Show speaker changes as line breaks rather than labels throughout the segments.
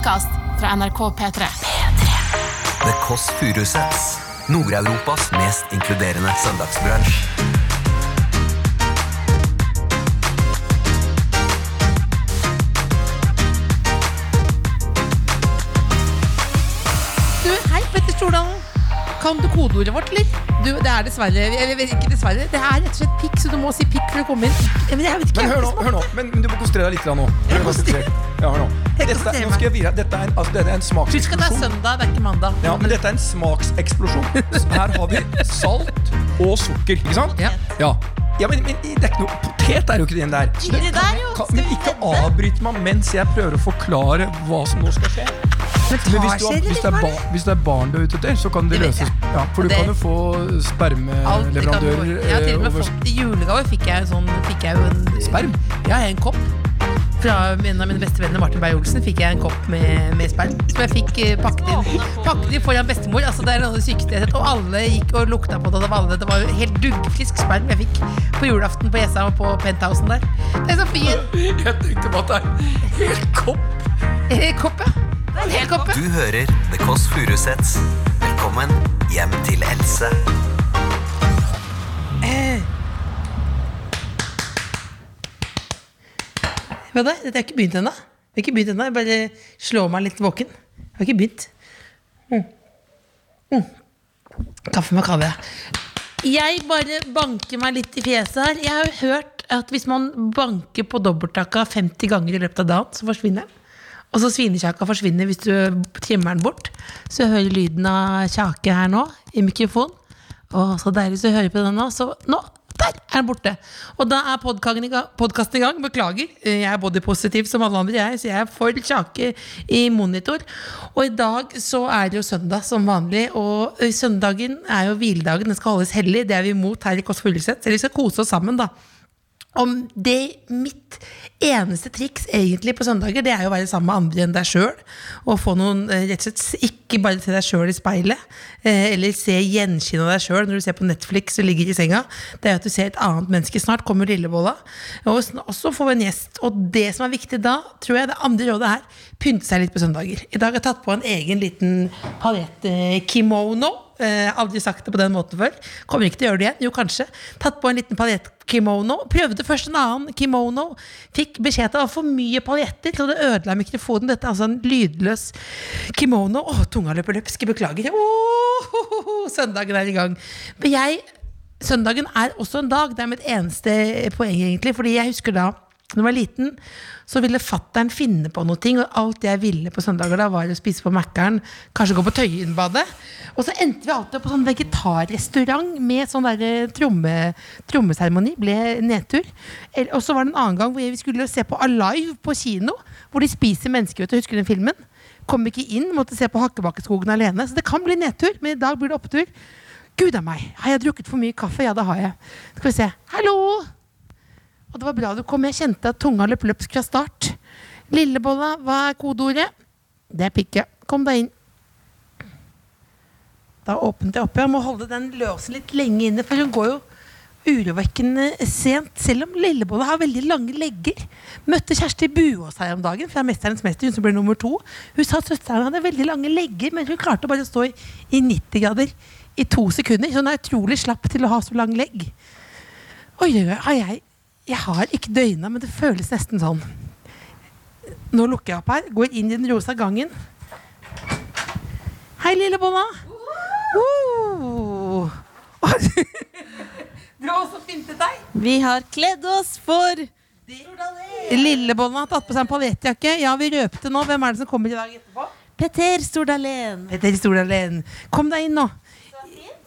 podkast fra NRK P3.
The Kåss Furuseths. Nord-Europas mest inkluderende søndagsbransj.
Kan du kodeordet vårt, eller? Du, det er dessverre Jeg vet ikke dessverre. Det er rett og slett pikk, så du må si pikk for å komme inn. Men jeg vet ikke,
Men hør nå, hør nå. Men, men du må konsentrere deg litt nå. Ja, hør nå. Dette, nå skal jeg vire. Dette er en, altså, dette er en
at det er
smakseksplosjon.
søndag, det er ikke mandag.
Ja, men dette er en smakseksplosjon. Her har vi salt og sukker, ikke sant?
Ja.
Ja, ja men, men det er ikke noe Potet er jo ikke det der.
Der, jo.
Kan,
Skal
men ikke avbryt meg mens jeg prøver å forklare hva som nå skal skje.
Men
hvis, du har, hvis, det er ba, hvis det er barn du er ute etter, så kan det,
Det
løses. Ja, for du
Det-
kan jo få spermeleverandører.
Jeg har til og med
eh, over
fått I julegave fikk jeg, sånn, fikk jeg jo en
Sperm?
Ja, en kopp. Fra en av mine beste venner, Martin Beyer-Olsen, fikk jeg en kopp med, med sperm. Som jeg fikk eh, pakket inn, pakket inn foran bestemor. Altså, det er noe sykeste jeg har sett. Og alle gikk og lukta på det. Det var, alle, det var jo helt duggfrisk sperm jeg fikk på julaften på Jessheim og på penthousen der. Det er så fint.
Jeg tenkte på at det er helt kopp.
Eh, Kopp, ja. En hel kopp.
Du hører The Kåss Furuseths. Velkommen hjem til Else.
Hva da? Dette har ikke begynt ennå. Jeg har ikke begynt ennå. Jeg bare slår meg litt våken. Jeg har ikke begynt. Mm. Mm. Kaffe med kave. Jeg bare banker meg litt i fjeset her. Jeg har jo hørt at hvis man banker på dobbelttaka 50 ganger i løpet av dagen, så forsvinner den. Og så svinekjaka forsvinner hvis du trimmer den bort. Så jeg hører lyden av kjake her nå, i mikrofonen. Å, så deilig å høre på den nå. Så nå, der er den borte. Og da er podkasten i, gang-. Beklager. Jeg er bodypositiv som alle andre, jeg, så jeg er for kjake i monitor. Og i dag så er det jo søndag som vanlig, og søndagen er jo hviledagen. Den skal holdes hellig. Det er vi imot her i Kåss Furuseth. Så vi skal kose oss sammen, da. Om det mitt eneste triks egentlig på søndager, det er jo å være sammen med andre enn deg sjøl. Og få noen eh, rett og slett Ikke bare se deg sjøl i speilet, eh, eller se gjenskinn av deg sjøl når du ser på Netflix og ligger i senga. Det er at du ser et annet menneske. Snart kommer lillebolla. Og så også få en gjest. Og det som er viktig da, tror jeg det andre rådet er pynte seg litt på søndager. I dag har jeg tatt på en egen liten paljettkimono. Eh, aldri sagt det på den måten før. Kommer ikke til å gjøre det igjen. Jo, kanskje. Tatt på en liten paljettkimono. Prøvde først en annen kimono. Fikk beskjed at det var for mye paljetter, til det ødela mikrofonen. Dette er altså en lydløs kimono. Å, tunga løper løpsk. Beklager. Åh, ho, ho, ho, søndagen er i gang. Men jeg Søndagen er også en dag. Det er mitt eneste poeng, egentlig. Fordi jeg husker da da jeg var liten, så ville fattern finne på noe. Og alt jeg ville på søndager, da var å spise på Mækkern, kanskje gå på Tøyenbadet. Og så endte vi alltid på sånn vegetarrestaurant med sånn der tromme, trommeseremoni. Ble nedtur. Og så var det en annen gang hvor vi skulle se på Alive på kino. Hvor de spiser mennesker. vet du, Husker du den filmen? Kom ikke inn, måtte se på Hakkebakkeskogen alene. Så det kan bli nedtur, men i dag blir det opptur. Gud a meg, har jeg drukket for mye kaffe? Ja, det har jeg. Skal vi se. Hallo! Og det var bra du kom. Jeg kjente at tunga løp løpsk fra start. Lillebolla, hva er kodeordet? Det er pikke. Kom deg inn. Da åpnet jeg opp. Jeg må holde den løsen litt lenge inne, for hun går jo urovekkende sent. Selv om Lillebolla har veldig lange legger. Møtte Kjersti Buås her om dagen fra 'Mesterens mester', hun som ble nummer to. Hun sa at søsteren hadde veldig lange legger, men hun klarte bare å stå i, i 90 grader i to sekunder. Så hun er utrolig slapp til å ha så lang legg. Oi, har jeg Jeg har ikke døgna, men det føles nesten sånn. Nå lukker jeg opp her, går inn i den rosa gangen. Hei, lille Bonna. Du har også pyntet deg.
Vi har kledd oss for
Lillebolla har tatt på seg en paljettjakke. Ja, vi røpte nå. Hvem er det som kommer i dag etterpå?
Petter Stordalen.
Petter Stordalen. Kom deg inn nå.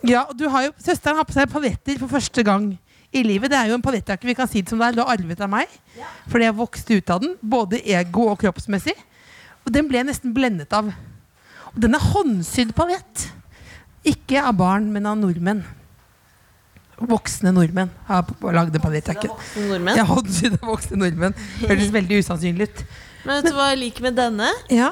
Ja, du har jo, Søsteren har på seg paljetter for første gang i livet. Det er jo en paljettjakke vi kan si det som det er. Du har arvet av meg. Fordi jeg vokste ut av den, både ego og kroppsmessig. Og den ble jeg nesten blendet av. Og den er håndsydd paljett. Ikke av barn, men av nordmenn. Voksne nordmenn har lagd en paljettjakke. Ja, håndsydd av voksne nordmenn. Høres veldig usannsynlig ut.
Men vet du hva jeg liker med denne?
Ja,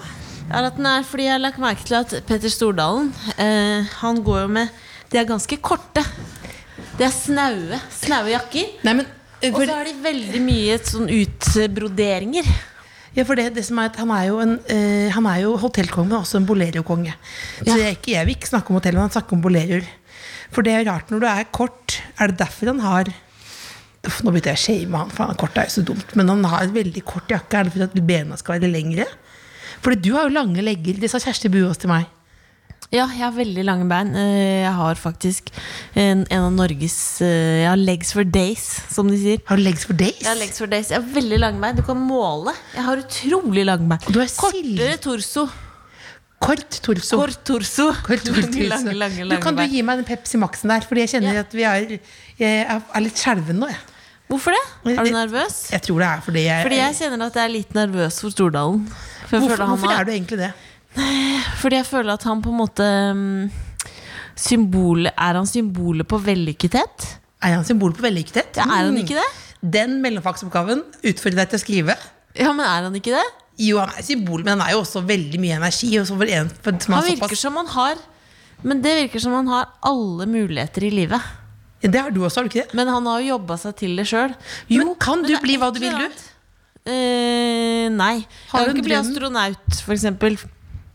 Er at den er fordi jeg har lagt merke til at Petter Stordalen eh, Han går jo med De er ganske korte. De er snaue. Snaue jakker.
Nei, men
Og så har de veldig mye sånn utbroderinger.
Ja, for det, det som er at Han er jo, en, uh, han er jo hotellkonge, men også en bolerokonge. Så jeg, ikke, jeg vil ikke snakke om hotell, men han snakker om boleroer. For det er rart når du er kort. Er det derfor han har Uff, Nå begynte jeg å shame han, for han kort er jo så dumt. Men han har en veldig kort jakke. Er det fordi at bena skal være lengre? Fordi du har jo lange legger. Det sa Kjersti Buås til meg.
Ja, jeg har veldig lange bein. Eh, Jeg har faktisk en, en av Norges eh, Jeg har legs for days, som de sier.
Har du legs for days?
Jeg har legs for days Jeg har veldig lange bein. Du kan måle. Jeg har utrolig lange bein. Kortere torso.
Kort torso.
Kort torso.
Kort torso.
Lange, lange, lange,
du, kan du gi meg den Pepsi Max-en der? Fordi jeg kjenner
Ja.
at vi er Jeg er litt skjelven nå, jeg.
Hvorfor det? Er du nervøs?
Jeg tror det er fordi jeg,
Fordi jeg kjenner at jeg er litt nervøs for Stordalen. For
Hvorfor, hvorfor er du egentlig det?
Fordi jeg føler at han på en måte mm, Er han symbolet på vellykkethet?
Er han symbolet på vellykkethet?
Ja, er han
Mm.
ikke det?
Den mellomfagsoppgaven utfordrer deg til å skrive.
Ja, men er han ikke det?
Jo, han er symbol, men han er jo også veldig mye energi. En,
Han
er
virker som han har Men det virker som han har alle muligheter i livet.
ja, det har du også, har du ikke det?
Men han har jo jobba seg til det sjøl.
Jo, kan du bli hva du vil, du?
Uh, nei.
Har
jeg kan ikke bli astronaut, for eksempel.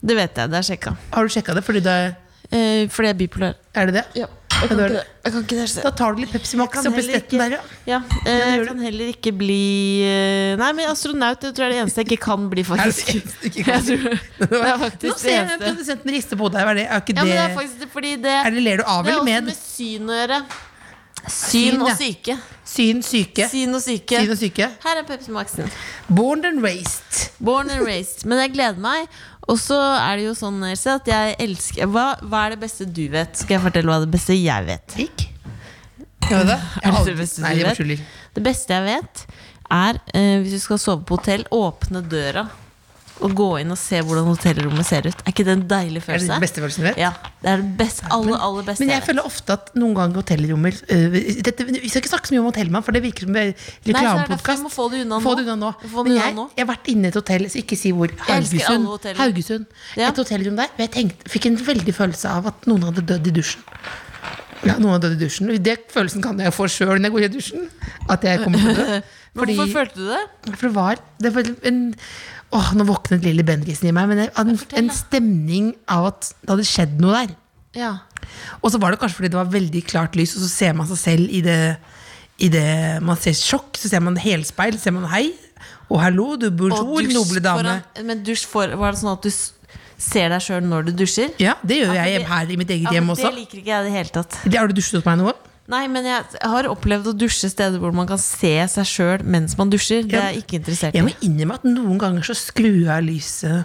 Det vet jeg. Det er sjekka.
Har du sjekka det? Fordi du er,
Eh, fordi jeg er bipolar.
er det det?
Ja,
Ja,
jeg kan
er
ikke
det.
det. Jeg kan ikke det.
Da tar du litt Pepsi Max
Kan
oppi stetten der, ja.
Ja, eh, jeg kan heller ikke bli eh, Nei, men astronaut det tror jeg er det eneste jeg ikke kan bli,
Er det
faktisk.
det kan?
tror, det er faktisk
Nå ser jeg
eneste.
produsenten riste på deg. Er, det, er ikke
Ja, men det er faktisk det, det,
Er det ler du av
det er også
med?
med syn å gjøre.
Syn,
Syn og syke.
Syn, syke.
Syn og syke.
Syn og syke.
Her er Pepsi Max-en.
Born and raised.
Born and raised. Men jeg gleder meg. Og så er det jo sånn Else, at jeg elsker hva, hva er det beste du vet? Skal jeg fortelle hva det beste jeg vet?
Ikke? Ja, det?
Er det det beste
Nei, jeg.
Det beste jeg vet, er eh, hvis du skal sove på hotell, åpne døra og gå inn og se hvordan hotellrommet ser ut. Er ikke det en deilig
Er det
er
den beste følelsen du vet?
Ja, det er det best, aller, aller beste
Men jeg
jeg
føler ofte at noen ganger hotellrommer øh, dette, Vi skal ikke snakke så mye om hotellmann, for det virker som
det
reklamepodkast.
få det unna
Få
nå.
det unna nå.
Det
Men jeg, jeg har vært inne i et hotell, så ikke si hvor. Haugesund. Haugesund.
Ja.
Et hotellrom der. Og jeg tenkte, fikk en veldig følelse av at noen hadde dødd i dusjen. Ja, noen hadde dødd i dusjen. Det følelsen kan jeg få sjøl når jeg går i dusjen. At jeg kommer til å dø.
Hvorfor følte du det?
For det var, det var en Åh, nå våknet lille Bendrisen i meg. Men det var en, en stemning av at det hadde skjedd noe der.
Ja.
Og så var det kanskje fordi det var veldig klart lys, og så ser man seg selv i det, i det Man ser sjokk, så ser man helspeil, så ser man hei og hallo, du bonjour, noble dame.
foran- men dusj for, var det sånn at du ser deg sjøl når du dusjer?
Ja, det gjør
Ja,
jeg her i mitt eget
Ja,
hjem også.
Det liker ikke jeg i det hele tatt.
Har du dusjet hos meg noe?
Nei, men jeg har opplevd å dusje steder hvor man kan se seg sjøl mens man dusjer. Det er jeg ikke interessert
Jeg må
i.
innrømme at noen ganger så skrur jeg lyset.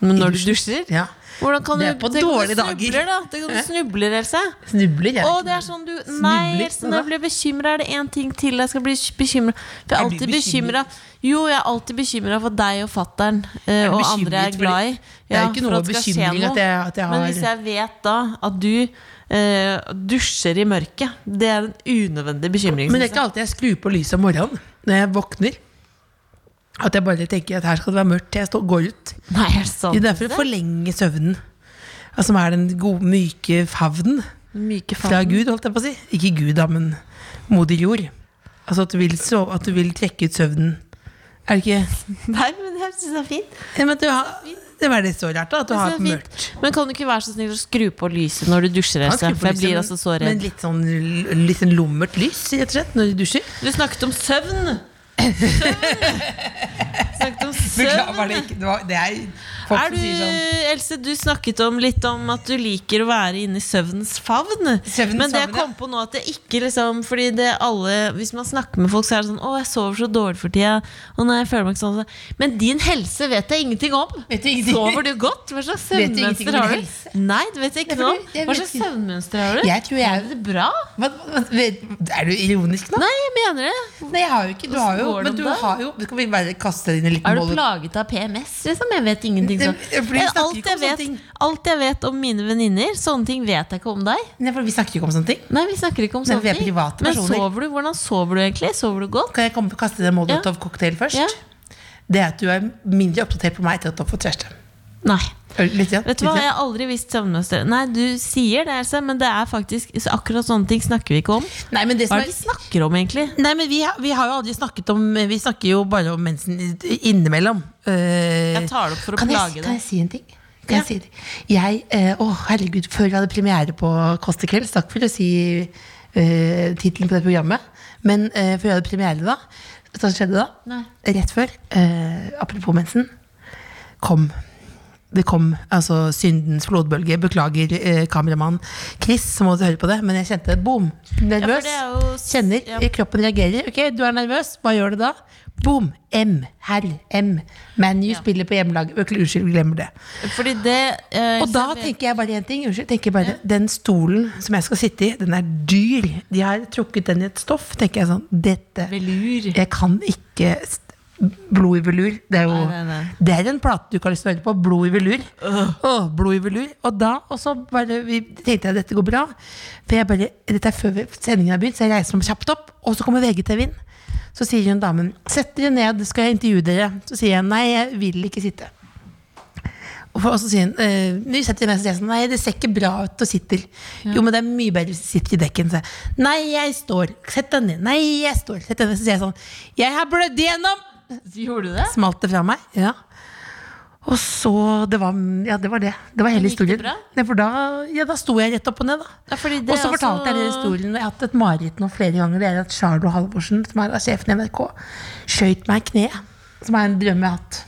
Men når du dusjer?
Ja.
Hvordan kan
Det er på
du
dårlige dager.
snubler, da? Tenk om du snubler, Else.
Snubler jeg.
Å, det er sånn du Nei, Else, når jeg blir bekymra, er det én ting til jeg skal bli bekymra For jeg er alltid bekymra Jo, jeg er alltid bekymra for deg og fattern
Er
og andre jeg er glad i.
Ja, Det er ikke noe bekymring at jeg- at jeg
Men hvis jeg vet da at du eh, dusjer i mørket, det er en unødvendig bekymring.
Men det er ikke alltid jeg skrur på lyset om morgenen når jeg våkner. At jeg bare tenker at her skal det være mørkt til jeg står, går ut.
Nei, er det sant?
Det er for å forlenge søvnen. som Som er den gode, myke favnen
Myke
fra. Gud, holdt jeg på å si. Ikke Gud, da, men moder jord. Altså at du vil, sove, at du vil trekke ut søvnen. Er det ikke
Nei, men jeg syns det er fint.
ja, men du har, Det var det så rart, da. At du har
er
mørkt.
Men kan du ikke være så snill å skru på lyset når du dusjer? Else? For jeg blir altså så
Men litt sånn, litt sånn lummert lys, rett og slett, når du dusjer.
Du snakket om søvn! Søvn! snakket om
Beklager, det ikke det, var, det er folk
Er du,
sånn
Else, du snakket om litt om at du liker å være inne i søvnens favn.
Søvnens
Men det jeg kom på nå at jeg ikke liksom Fordi det alle Hvis man snakker med folk, så er det sånn 'Å, jeg sover så dårlig for tida'. Og nei, jeg føler meg ikke sånn Men din helse vet jeg ingenting om.
Vet du ingenting?
Sover du godt? Hva slags søvnmønster har du? Nei, det vet jeg ikke noe om. Hva slags søvnmønster har du?
Jeg tror jeg
Er det bra?
hva, hva, Er du ironisk nå?
Nei, jeg mener det.
Nei, jeg har jo ikke Du har jo,
det
men du har jo Skal vi bare kaste det i en liten
Er du plaget av PMS? Liksom? Jeg vet ingenting
Det- vi snakker
Alt jeg, vet, alt jeg vet om mine venninner, sånne ting vet jeg ikke om deg.
Nei, for vi snakker ikke om sånne ting.
Nei, vi snakker ikke om sånne
er
ting. Men sover du? Hvordan sover du egentlig? Sover du godt?
Kan jeg komme og kaste den Molotov-cocktail først?
Ja.
Det er at du er mindre oppdatert på meg etter at du har fått kjæreste.
Nei.
Litt igjen.
Vet du hva, jeg har aldri visst søvnmønster. Nei, du sier det, Else, men det er faktisk så akkurat sånne ting snakker vi ikke om.
Nei, men det som
er
er
det vi snakker om, egentlig?
Nei, men vi, har- vi har jo aldri snakket om Vi snakker jo bare om mensen innimellom. Eh,
Jeg tar det opp for å
kan
plage
jeg. Kan jeg si en ting? Kan
Ja.
jeg si det? Jeg, eh, å herregud, før vi hadde premiere på Kåss til kvelds, takk for å si uh, tittelen på det programmet, men eh, før vi hadde premiere da, vet du hva som skjedde da?
Nei.
Rett før, eh, apropos mensen, kom det kom altså syndens flodbølge. Beklager, eh, kameramann Chris, som måtte høre på det, men jeg kjente boom. Nervøs.
er jo
Kjenner
ja.
kroppen reagerer. Ok, du er nervøs. Hva gjør du da? Boom. M. Herr M. ManU spiller på hjemmelag. Unnskyld, glemmer det.
Fordi det eh,
Og da tenker jeg bare én ting. Unnskyld, tenker jeg bare Den stolen som jeg skal sitte i, den er dyr. De har trukket den i et stoff. Tenker jeg sånn Dette
Velur.
Jeg kan ikke Blod i velur. Det er jo
Nei, nei, nei.
Det er en plate du ikke har lyst til å høre på. Blod i velur. Åh, blod i velur. Og da og så bare, vi, tenkte jeg at dette går bra. For jeg bare, Dette er før sendingen har begynt, så jeg reiser meg kjapt opp. Og så kommer VGTV inn. Så sier hun damen 'Sett dere ned, skal jeg intervjue dere?' Så sier jeg nei, jeg vil ikke sitte. Og for- og så sier hun eh, «Vi setter meg, så sier jeg sånn, Nei, det ser ikke bra ut og sitter. Jo, men det er mye bedre hvis du sitter i dekken. Så jeg, nei, jeg står. Sett deg ned. Nei, jeg står. Sett deg ned. Så sier jeg sånn Jeg har blødd igjennom!
Gjorde du det?
Smalt det fra meg. Ja. Og så Det var ja, det. var det. Det var hele historien. Nei, for da, ja, da sto jeg rett opp og ned, da.
Ja, fordi det
Og så fortalte jeg den historien. Jeg har hatt et mareritt nå flere ganger. Det er at Charlo Halvorsen, som er sjefen i NRK, skøyt meg i kneet. Som er en drøm jeg har hatt.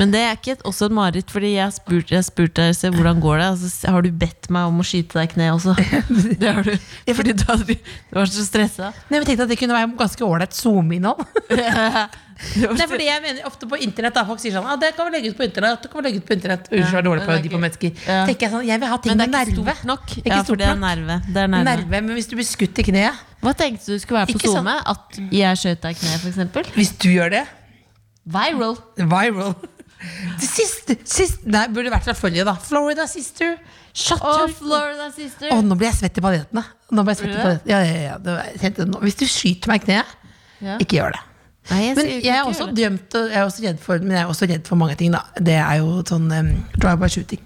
Men det er ikke et, også et mareritt, fordi jeg har spurt, jeg spurt deg se, hvordan går det, og så har du bedt meg om å skyte deg i kne også. Det har du. Fordi du, hadde, du var så stressa.
Nei, men tenkte at det kunne være ganske ålreit
Zoom-innhold. Er
Nei, fordi jeg mener ofte på internett da Folk sier sånn ah, Det kan vi legge ut på internett. Det kan vi legge ut på internett Unnskyld, jeg er dårlig på de på mennesker.
Ja.
Tenker jeg sånn Jeg vil ha ting
Men det er
med
ikke
nerve.
stort nok.
Ikke
Ja, for det er nerve. Det er nerve.
nerve. Men hvis du blir skutt i kneet
Hva tenkte du skulle være på SoMe? Sånn. At jeg skjøt deg i kneet, f.eks.?
Hvis du gjør det
Viral.
Viral. Det siste, siste Nei, burde vært fra forrige, da. Florida sister.
Å,
your
Florida sister.
Å, nå blir jeg svett i paljettene. Nå blir jeg svett i
Blir.
Ja, ja, ja. Hvis du skyter meg i kneet,
Ja.
ikke gjør det.
Nei, jeg
Men jeg er også dømt jeg er også redd for Men jeg er også redd for mange ting, da. Det er jo sånn um, drive-by shooting.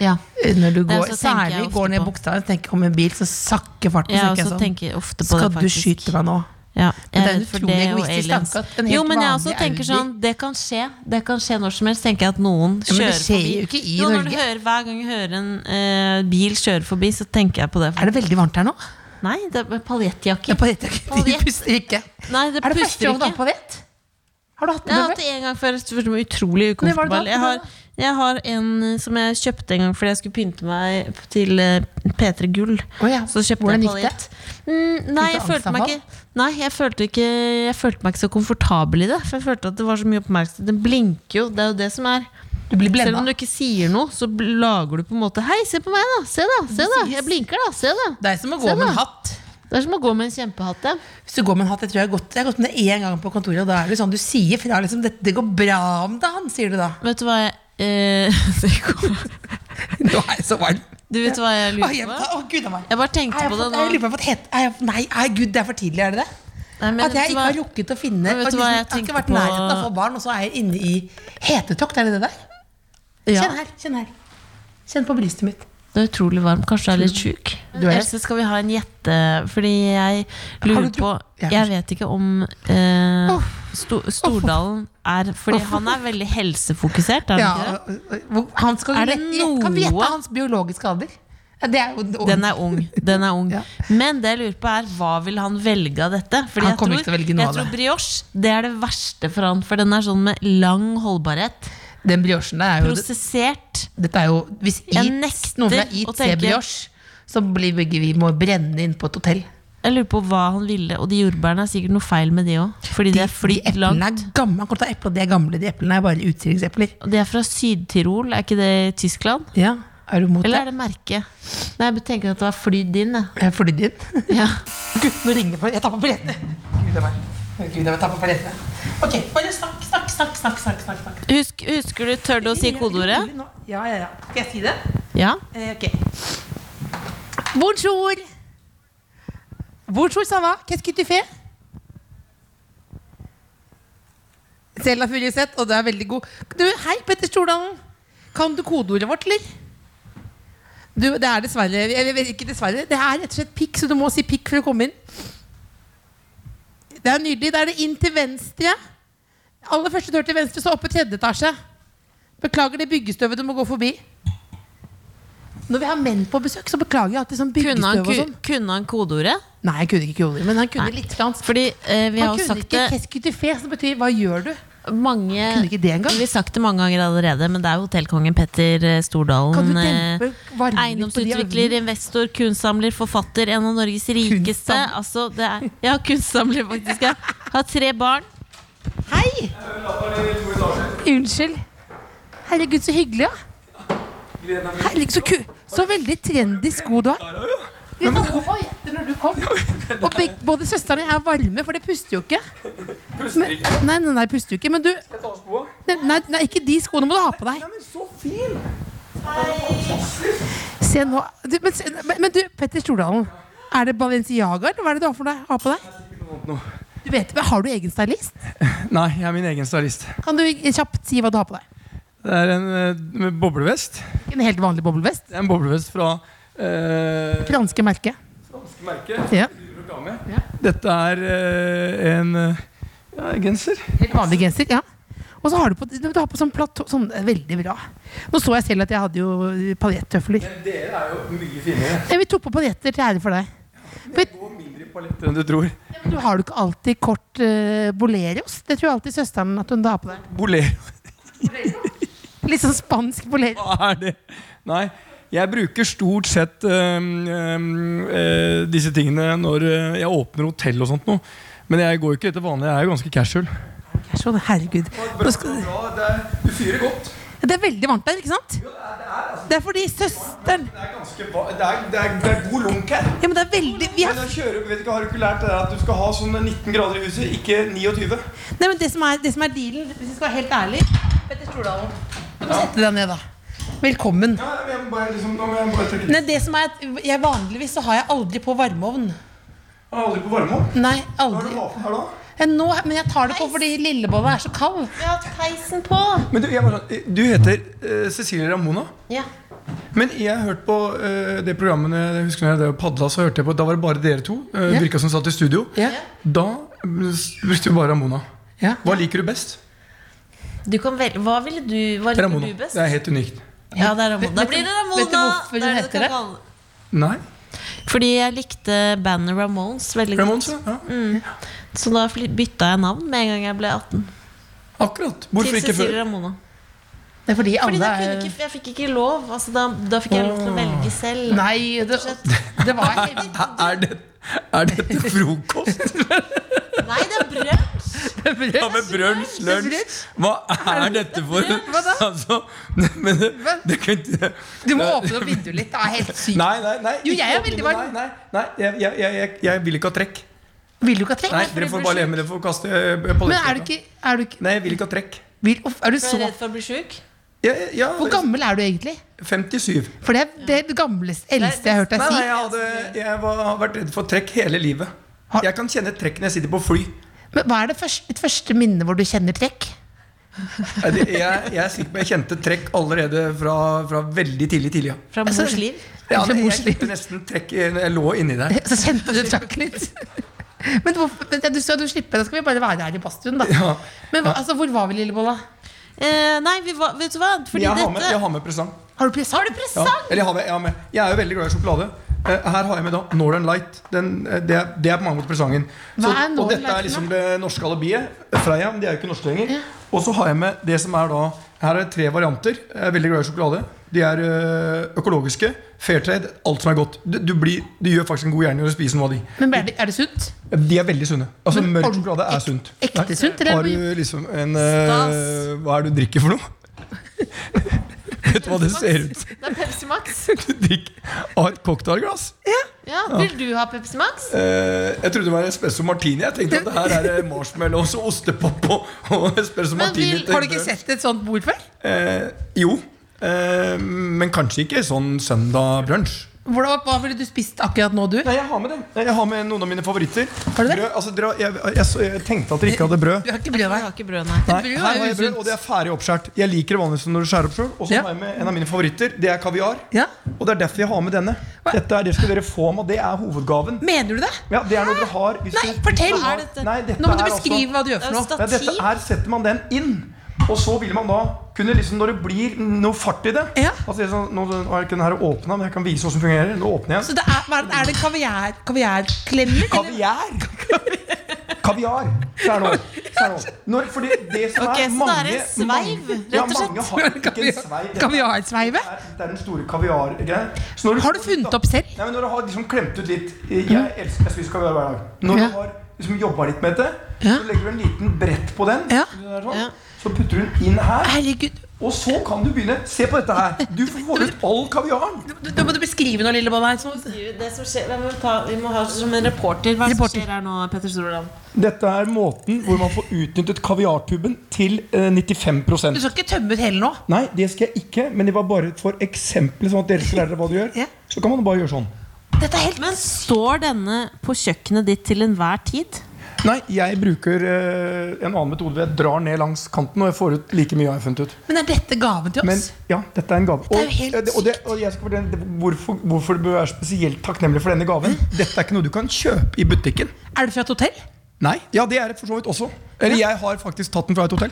Ja.
Når du går, særlig går ned
på.
Bogstadveien, tenker jeg kommer en bil, så sakker farten.
Ja,
så tenker jeg sånn,
ofte på
Skal
det,
du skyte meg nå?
Ja,
Men det er en
for
utrolig
det
egoistisk tanke at en helt
Jo, men jeg også tenker sånn Det kan skje. Det kan skje når som helst. Tenker jeg at noen
Ja, men det
kjører
skjer
forbi.
jo ikke i
jo, når du
Norge.
hører, hver gang jeg hører en eh, bil kjøre forbi, så tenker jeg på det.
Er det veldig varmt her nå?
Nei, det er paljettjakke.
De puster ikke.
Nei, det
Er det første gang du har på? Har du hatt det?
Jeg har hatt det en gang før. Utrolig ukomfortabel. Jeg har, jeg har en eh, som jeg kjøpte en gang fordi jeg skulle pynte meg til eh, P3 Gull.
Oh, ja.
Så kjøpte
Hvordan
jeg paljett. Mm, nei, jeg følte meg ikke Nei, jeg følte, ikke, jeg følte meg ikke så komfortabel i det. For jeg følte at det var så mye oppmerksomhet. Den blinker jo, det er jo det som er
Du blir
Selv om du ikke sier noe, så lager du på en måte Hei, se på meg, da! Se, da! se da Jeg blinker, da! Se, da!
Det er som å
Se
gå med
da.
en hatt.
Det er som å gå med en kjempehatt. Ja.
Hvis du går med en hatt, jeg tror jeg har gått, jeg har gått med det én gang på kontoret, og da er det sånn du sier fra liksom, det, det går bra om dagen, sier du da.
Vet du hva jeg eh, det går-
Nå er jeg så varm.
Du vet hva jeg
Å,
lurer på?
å, Gud a meg.
Jeg bare tenkte på det nå.
jeg lurer på om jeg har fått het, er jeg, Nei, er, gud, det er for tidlig, er det det?
Nei, men
At jeg
du
ikke
hva?
har rukket å finne
Men vet du hva jeg
har ikke
tenker
vært
på-
nærheten av å få barn, og så er jeg inne i hetetokt. Er det det der?
Ja.
Kjenn her. Kjenn her. Kjenn på brystet mitt.
Det er utrolig varmt. Kanskje du er litt sjuk? Else, skal vi ha en gjette... Fordi jeg lurer på Jeg vet ikke om eh, Sto, Stordalen er Fordi han er veldig helsefokusert, er han ikke det?
og- hvor- han skal
Er det
Kan vi gjette hans biologiske alder? Det er
Den er ung. Den er ung.
Ja.
Men det jeg lurer på er hva vil han velge av dette? Fordi jeg tror, jeg tror brioche det er det verste for han, for den er sånn med lang holdbarhet.
Den briochen der er jo
Prosessert.
Dette er jo Hvis
Jeg
Eat,
nekter
noen fra
å
Eat
tenke-
brioche, så blir begge vi må brenne inn på et hotell.
Jeg lurer på hva han ville, og de jordbærene er sikkert noe feil med de òg. Fordi de, er flytt
eplene
langt.
er gamle. Han kommer ta epler, de er gamle. De eplene er bare utstillingsepler.
Og de er fra Syd-Tirol, er ikke det i Tyskland?
Ja, er du mot
Eller er
det?
det merket? Nei, jeg tenker at det var flydd inn. jeg.
Er flydd inn.
Ja.
Gud, nå ringer det. Jeg tar på billettene. Gud meg. Gud, jeg tar ta på billettene. Ok, bare snakk, snakk, snakk. snakk, snakk, snakk, snakk.
Husk, husker du tør du å si kodeordet?
Ja, ja, ja. Skal jeg si det?
Ja.
Eh, ok. Bonjour. Bonjour, ça va? Qu'est-ce que tu fais? Selda Furuseth, og du er veldig god. Du, hei, Petter Stordalen. Kan du kodeordet vårt, eller? Du, det er dessverre Eller ikke dessverre Det er rett og slett pikk, så du må si pikk for å komme inn. Det er nydelig. Da er det inn til venstre. Aller første dør til venstre, så oppe i tredje etasje. Beklager det byggestøvet du må gå forbi. Når vi har menn på besøk, så beklager jeg at det
er sånn
byggestøv og sånn.
kunne han kodeordet?
Nei, han kunne ikke kodeordet, men han kunne
Nei.
litt fransk.
Fordi eh, vi har
Han
jo
kunne
sagt
ikke
det
qu'est-ce que tu fais, som betyr 'hva gjør du'?
Mange
Kunne ikke det engang.
Vi har sagt det mange ganger allerede, men det er hotellkongen Petter eh, Stordalen. eh, Eiendomsutvikler, investor, kunstsamler, forfatter, en av Norges rikeste.
Kunstsamler.
Altså, det er, ja, kunstsamler, faktisk. Ja. Har tre barn.
Hei! Unnskyld. Herregud, så hyggelig, ja. Herregud, så, ku så veldig trendy sko du har. Vi var på gjette når du kom. Og begge, både søstrene jeg er varme, for det puster jo ikke. Men, nei, nei, nei, puster jo ikke. Men du Nei, nei, nei, ikke de skoene må du ha på deg. Se nå du, men, men, men du, Petter Stordalen. Er det Balenciaga, eller hva er det du har, for deg, har på deg? Du vet, men Har du egen stylist?
Nei, jeg er min egen stylist.
Kan du kjapt si hva du har på deg?
Det er en eh, boblevest.
En helt vanlig boblevest?
En boblevest fra eh,
Franske merke.
franske merke.
Ja. Ja.
Dette er eh, en eh, ja, genser.
Helt vanlig genser. ja Og så har du på, du har på sånn platå sånn, er Veldig bra. Nå så jeg selv at jeg hadde jo paljettøfler.
Dere er jo mye finere.
Ja, Vi tok på paljetter til ære for deg.
Det går mindre paletter enn du tror.
du har du ikke alltid kort uh, boleros? Det tror jeg alltid søsteren at hun har på deg.
Bolero,
Litt sånn spansk bolero.
hva er det? Nei, jeg bruker stort sett eh, eh, disse tingene når eh, jeg åpner hotell og sånt noe. Men jeg går ikke etter vanlig, jeg er jo ganske casual.
Casual, herregud. Nå skal,
Du fyrer godt.
det er veldig varmt der, ikke sant? Det er fordi søsteren
Det er, ganske, va- det er, det er, det er god lunk her.
Ja, men det er veldig vi har,
Kjører, vet ikke, Har du ikke lært det der at du skal ha sånn 19 grader i huset, ikke 29?
Nei, men det som er, det som er dealen, hvis vi skal være helt ærlig Petter Stordalen, du må sette deg ned, da. Velkommen.
Ja, jeg må bare, liksom, nå må jeg bare trekke
Nei, det som er at jeg Vanligvis så har jeg aldri på varmeovn.
Jeg aldri på varmeovn.
Nei,
Hva har
aldri.
du hatt her da?
Ja, Nå, men jeg tar det på fordi lillebolla er så kald.
Vi har hatt peisen på.
Men du, jeg bare, sånn, du heter eh, Cecilie Ramona.
Ja.
Men jeg har hørt på eh, det programmet jeg husker når jeg drev og padla, så hørte jeg på, da var det bare dere to. Uh,
Ja.
Virka som satt i studio.
Ja.
Da brukte vi bare Ramona.
Ja.
Hva liker du best?
Du kan velge, hva ville du, hva liker
Ramona.
du best?
Det er helt unikt.
Ja, det er Ramona. Da blir det Ramona.
vet du hvorfor hun heter det?
Nei?
Fordi jeg likte bandet Ramones veldig
Ramones,
godt.
ja. Mm.
Så da bytta jeg navn med en gang jeg ble 18.
Akkurat. Hvorfor
Til
ikke før?
Ramona.
Det er fordi
Fordi
alle
da kunne
er
ikke, jeg fikk ikke lov. Altså, da, da fikk jeg lov til å velge selv.
Nei, det, det var.
Er, det, er dette frokost? Ja, med brunsj, lunsj Hva er dette for
Hva da?
Altså, men det, det kan ikke
Du må åpne opp vinduet litt. Det er helt sykt.
Nei, nei, nei.
Jo, jeg er veldig varm.
Nei, nei, nei jeg, jeg, jeg, jeg, vil ikke ha trekk.
Vil du ikke ha trekk?
Nei, Dere får bare leve med det. Får kaste eh.
Men er du ikke, er du ikke
Nei, jeg vil ikke ha trekk.
vil, Er du så
redd for å bli sjuk?
Ja, ja,
Hvor gammel er du egentlig?
57.
For det er det, er det gamleste, eldste jeg har hørt deg
Nei, nei, jeg, hadde, jeg var, har vært redd for trekk hele livet.
Har-
Jeg kan kjenne trekk når jeg sitter på fly.
Men hva er det første, ditt første minne hvor du kjenner trekk?
Jeg, jeg, er sikker på jeg kjente trekk allerede fra, fra veldig tidlig. tidlig ja.
Fra
Altså,
mors liv?
Ja, jeg kjente nesten trekk eh, jeg lå inni der.
Så kjente du trakk litt. Men, hvorfor, men du skal du slippe, da skal vi bare være her i badstuen, da.
Ja.
Men hva, altså, hvor var vi, Lillebolla?
Eh, nei, vi var, vet du hva? Fordi
Jeg har, med, jeg har med presang.
Har du presang? Har du
Ja. Eller jeg, har med, jeg, har med. jeg er jo veldig glad i sjokolade. Eh, Her har jeg med da Northern Light. Den, eh, det, er, det er på mange måter presangen. Og dette er liksom det norske alibiet. Freia, de er jo ikke norske lenger. Og så har jeg med det som er da Her er det tre varianter. Jeg er veldig glad i sjokolade. De er økologiske. Fair trade. Alt som er godt. Du, du, blir, du gjør faktisk en god gjerning når du spiser noe av de.
Men er det, er det sunt?
De er veldig sunne. Altså
Men
Mørk sjokolade er sunt.
ekte sunt.
Har du liksom en
Stas.
Hva er det du drikker for noe? Vet du hva det ser ut
Det er Pepsi Max.
Du drikker av et cocktailglass.
Ja, Vil du ha Pepsi Max?
Eh, jeg trodde det var espresso martini. Jeg tenkte at det her er marshmallows og ostepop og, og espresso
Men
martini.
vil-
Har du ikke sett et sånt bord før?
Eh, jo. Eh, men kanskje ikke sånn søndag brunsj.
Hvordan, hva ville du spist akkurat nå, du?
Nei, jeg har med det. Jeg har med noen av mine favoritter.
Har du det?
Brød, altså, dere, jeg, jeg, jeg, jeg tenkte at dere ikke hadde brød.
Du har ikke brød, nei.
har ikke brød, nei.
Nei,
brød
her
er
har jeg brød, og det er ferdig oppskåret. Jeg liker det vanligvis når du skjærer opp sjøl. Og så
Ja.
har jeg med en av mine favoritter. Det er kaviar.
Ja.
Og det er derfor jeg har med denne. Dette er det skal dere få med, og det er hovedgaven.
Mener du det?
Ja, det er noe dere har hvis
Nei, fortell!
har-
Hva er dette?
Nei, dette
Nå må du
beskrive altså-
beskrive hva du gjør for noe.
Ja, dette her setter man den inn. Og så vil man da kunne liksom Når det blir noe fart i det
Ja.
altså, det er sånn, Nå nå er ikke den her åpna, men jeg kan vise den fungerer. Nå åpner jeg
Så det er, er det- er kaviar, kaviarklemmer?
Kaviar! Kaviar. Se er nå. Her nå. Når, fordi det som
Ok,
er
så det er en sveiv, rett og slett.
mange har ikke en sveiv.
Kaviarsveive?
er- Det er den store kaviargreia. Så
Har du funnet opp selv?
Nei, men når du har liksom klemt ut litt Jeg elsker jeg spiser kaviar hver dag. Når
Ja.
du har liksom jobba litt med
Ja.
så legger du en liten brett på den.
Ja.
Sånn,
Ja.
Så putter du den inn her,
Herregud.
og så kan du begynne. Se på dette her. Du får ut all kaviaren.
Du, du må du beskrive noe, Lillebolla. her, så-
Det som skjer, vi, må ta, vi må ha som en reporter. Hva
Reporter.
skjer her nå, Petter Stordalen?
Dette er måten hvor man får utnyttet kaviartuben til eh, 95%
Du skal ikke tømme ut hele nå?
Nei, det skal jeg ikke, men det var bare for eksempel, sånn at dere skal lære dere hva du gjør.
Ja.
Så kan man bare gjøre sånn.
Dette er helt
Men står denne på kjøkkenet ditt til enhver tid?
Nei, jeg bruker eh, en annen metode jeg drar ned langs kanten, og jeg får ut like mye jeg har funnet ut.
Men er dette gaven til
Men
oss?
ja, dette er en gave.
er jo
Og,
helt
eh, det- og, det, og jeg skal fortelle det- hvorfor, hvorfor du bør være spesielt takknemlig for denne gaven. Dette er ikke noe du kan kjøpe i butikken.
Er det fra et hotell?
Nei, ja det er det for så vidt også. Eller jeg har faktisk tatt den fra et hotell.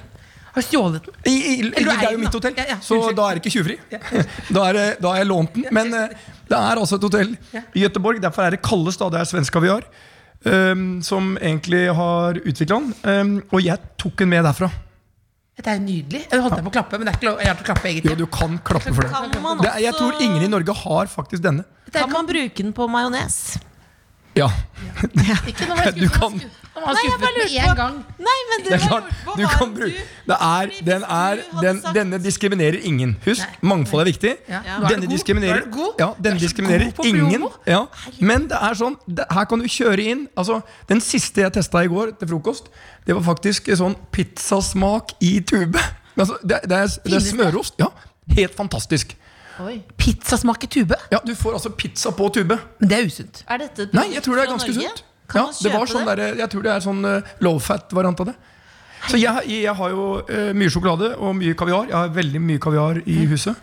Har du stjålet den?
I, i,
du
det er jo
den,
mitt
da.
hotell,
Ja, ja,
så
unnskyld.
da er det ikke tjuvfri. Da, er det- da har jeg lånt den. Men eh, det er altså et hotell i Gøteborg. Derfor er det Kalles, da. Det er svensk kaviar. Ehm, som egentlig har utvikla den. Um, og jeg tok den med derfra.
Dette er nydelig. Jeg holdt på å klappe, men det er ikke lov jeg har til å klappe
Jo,
egentlig.
du kan klappe for det.
Kan man
det er, jeg tror ingen i Norge har faktisk denne.
Kan man bruke den på majones?
Ja.
Ikke
Du
skuffet.
kan-
Nå var
Nei,
jeg
jeg bare
skuffet med
én
gang.
Nei, men
Det er klart, du kan bruke det er, den er, den, Denne diskriminerer ingen. Husk, mangfold er viktig.
Ja.
Denne diskriminerer,
er
ja, denne
er
diskriminerer ingen. Ja. Men det er sånn, det, her kan du kjøre inn altså, Den siste jeg testa i går til frokost, det var faktisk sånn pizzasmak i tube. Altså, det, det, er, det er smørost. Ja, Helt fantastisk.
Pizzasmak i tube?
Ja, Du får altså pizza på tube.
Men det er usunt.
Er dette et
Nei, jeg tror det er ganske sunt. Ja, det var sånn der, jeg tror det er sånn uh, low fat-variant av det. Så jeg, jeg har jo eh, mye sjokolade og mye kaviar. Jeg har veldig mye kaviar i huset.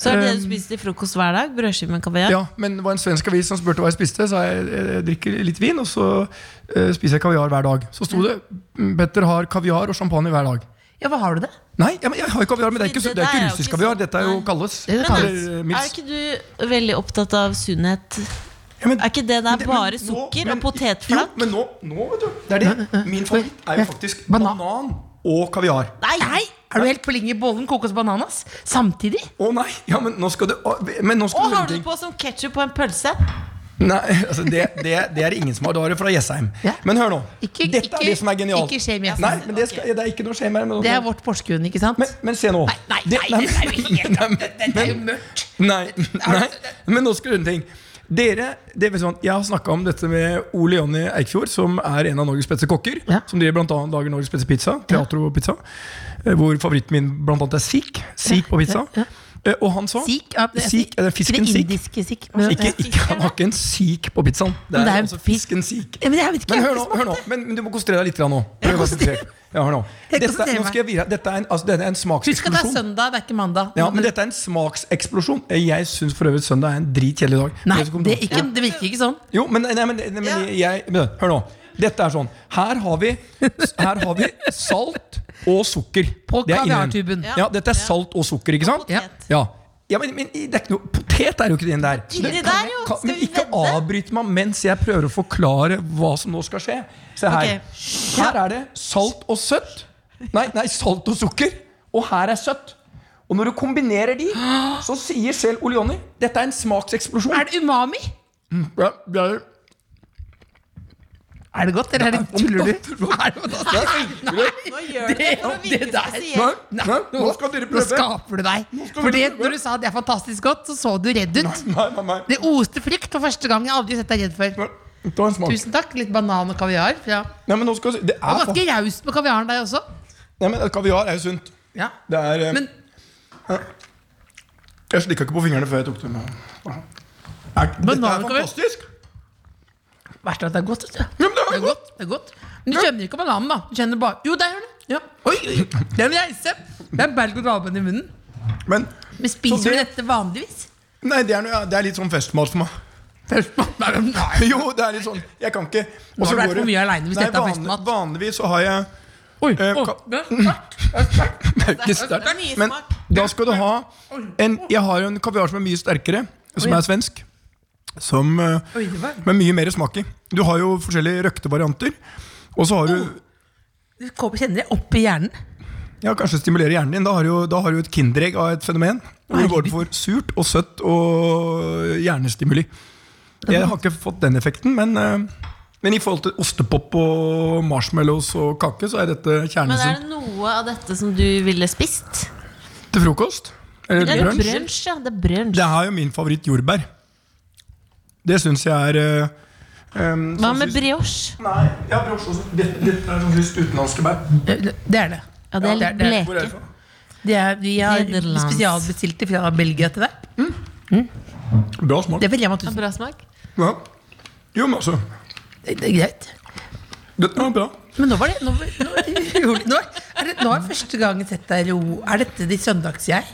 Så er det det du spiser til frokost hver dag? Brødskive med kaviar?
Ja, Men det var en svensk avis som spurte hva jeg spiste. Så jeg, jeg drikker litt vin, og så eh, spiser jeg kaviar hver dag. Så sto det mm, Petter har kaviar og champagne hver dag.
Ja, hva har du det?
Nei, jeg, jeg har jo kaviar, men det er ikke,
det
det er ikke
er
russisk kaviar.
sånn,
Dette er jo. Kalles.
Det er
er ikke du veldig opptatt av sunnhet?
Ja, men-
Er ikke det der
det-
bare
nå-
sukker
men-
og potetflak?
Jo, men nå, nå, vet du. Det er det. Min favoritt er jo faktisk
Banan.
banan og kaviar.
Nei!
Nei, er du helt på linje i bollen kokos bananas? Samtidig?
Å nei! Ja, men nå skal du å, Men nå skal
Og
du
har du det på som ketsjup på en pølse?
Nei, altså det, det, det er det ingen som har. Da er det fra Jessheim.
Ja.
Men hør nå.
Ikke-
Dette
ikke-
er det som er genialt.
ikke shame Jessheim.
Nei, men det, skal, det er ikke noe shame her.
Det er vårt Porsgrunn, ikke sant?
men, men se nå.
Nei, nei,
Det-
nei, dette er jo helt
Nei,
Dette er jo mørkt.
Nei, nei, men nå skal du høre en ting. Dere, det er sånn, Jeg har snakka om dette med Ole Jonny Eikfjord, som er en av Norges beste kokker.
Ja.
Som driver blant annet lager Norges beste pizza. Teatro-pizza. eh, Hvor favoritten min blant annet er sik. Sik på pizza.
Ja,
Og han sa
Sik? Ja, er-
Sik, er det fisken sik?
indiske sik.
Ikke, ikke, han har ikke en sik på pizzaen. Det er,
det er
altså fisken sik.
Ja, men jeg vet ikke,
Men hør nå, hør nå. Men, men du må konsentrere deg litt nå. Prøv å. Ja, hør nå. Dette, nå skal jeg vise. Dette er en, altså, dette er en
Husk at det er søndag, det er ikke mandag.
Ja, men dette er en smakseksplosjon. Jeg syns for øvrig søndag er en dritkjedelig dag.
Nei,
Det
ikke, det virker ikke sånn.
Jo, men, nei, men, nei, men jeg Hør nå. Dette er sånn. Her har vi, her har vi salt og sukker.
På
Det
kaviartuben.
Ja, dette er salt og sukker, ikke sant?
Ja.
Ja. Ja, men, men det er ikke noe Potet er jo ikke den der.
Det,
Det-
der, jo.
kan- men ikke avbryt meg mens jeg prøver å forklare hva som nå skal skje. Se her.
Okay.
Her er det salt og søtt. Nei, nei, salt og sukker. Og her er søtt. Og når du kombinerer de, så sier selv Ole Jonny dette er en smakseksplosjon.
Er det umami?
Ja, det er-
Er det godt, eller er det tuller du? Er det godt?
Nå gjør det
det
virke
der-.
Nei, nei, nå skal dere
Nå skaper du deg.
For
når du sa det er fantastisk godt, så så du redd ut.
Nei, nei, nei.
Det oste frykt for første gang. Jeg har aldri sett deg redd før. Tusen takk. Litt banan og kaviar. Ja.
Nei, men nå skal. Det
Og
er
ganske raust med kaviaren, deg også.
Nei, men Kaviar er jo sunt.
Ja.
Det er eh,
Men
Jeg slikka ikke på fingrene før jeg tok dem. Er, dette er fantastisk!
Verst er at det er godt. vet du.
Ja, men det
Det
er
godt. det er godt Men du kjenner ikke bananen, da. Du kjenner bare Jo, der gjør det. Ja. Oi, oi, det er en reise. Det er berg-og-dal-bane i munnen.
Men
Men spiser du
det-
dette vanligvis?
nei, det er, noe- det er litt sånn festmat for meg.
Nei.
Jo, det er litt sånn Jeg kan ikke
Nå har
og så
du vært
går
for
det-
mye alene hvis dette er festmat.
Vanligvis så har jeg
Oi,
Eh,
å,
ka-
det er sterkt. Det er sterkt.
Det er ikke sterkt.
Er
Men da skal du ha en Jeg har jo en kaviar som er mye sterkere, som er svensk. Som, eh,
Oi,
med mye mer smak i. Du har jo forskjellige røkte varianter. Og så har du
Du kommer- kjenner det opp i hjernen.
Ja, kanskje stimulere hjernen din. Da har du da har du et kinderegg av et fenomen. Hvor du går for surt og søtt og hjernestimuli. Jeg har ikke fått den effekten, men, eh, men i forhold til ostepop og marshmallows og kake, så er dette
Men er det noe av dette som du ville spist?
Til frokost? Eller
Det er
brunsj,
ja. Det er brunsj.
Det er jo min favoritt jordbær. Det syns jeg er eh, um,
Hva
sånn
med brioche?
Nei, ja, brioche også. Dette, dette er sånn syns utenlandske bær.
Det det er det.
Ja, det er litt
det er-
Hvor er det
bleke.
fra?
Det er, vi har
Nederlands.
spesialbestilt fra Belgia til deg.
Bra smak.
Det er Rema
Ja,
1000.
Bra smak.
Ja. Jo, men altså
Det det er greit.
Dette var bra.
Men nå var det Nå, nå, nå, nå, er det, nå er første gang jeg har sett deg ro. Er dette ditt søndags-jeg?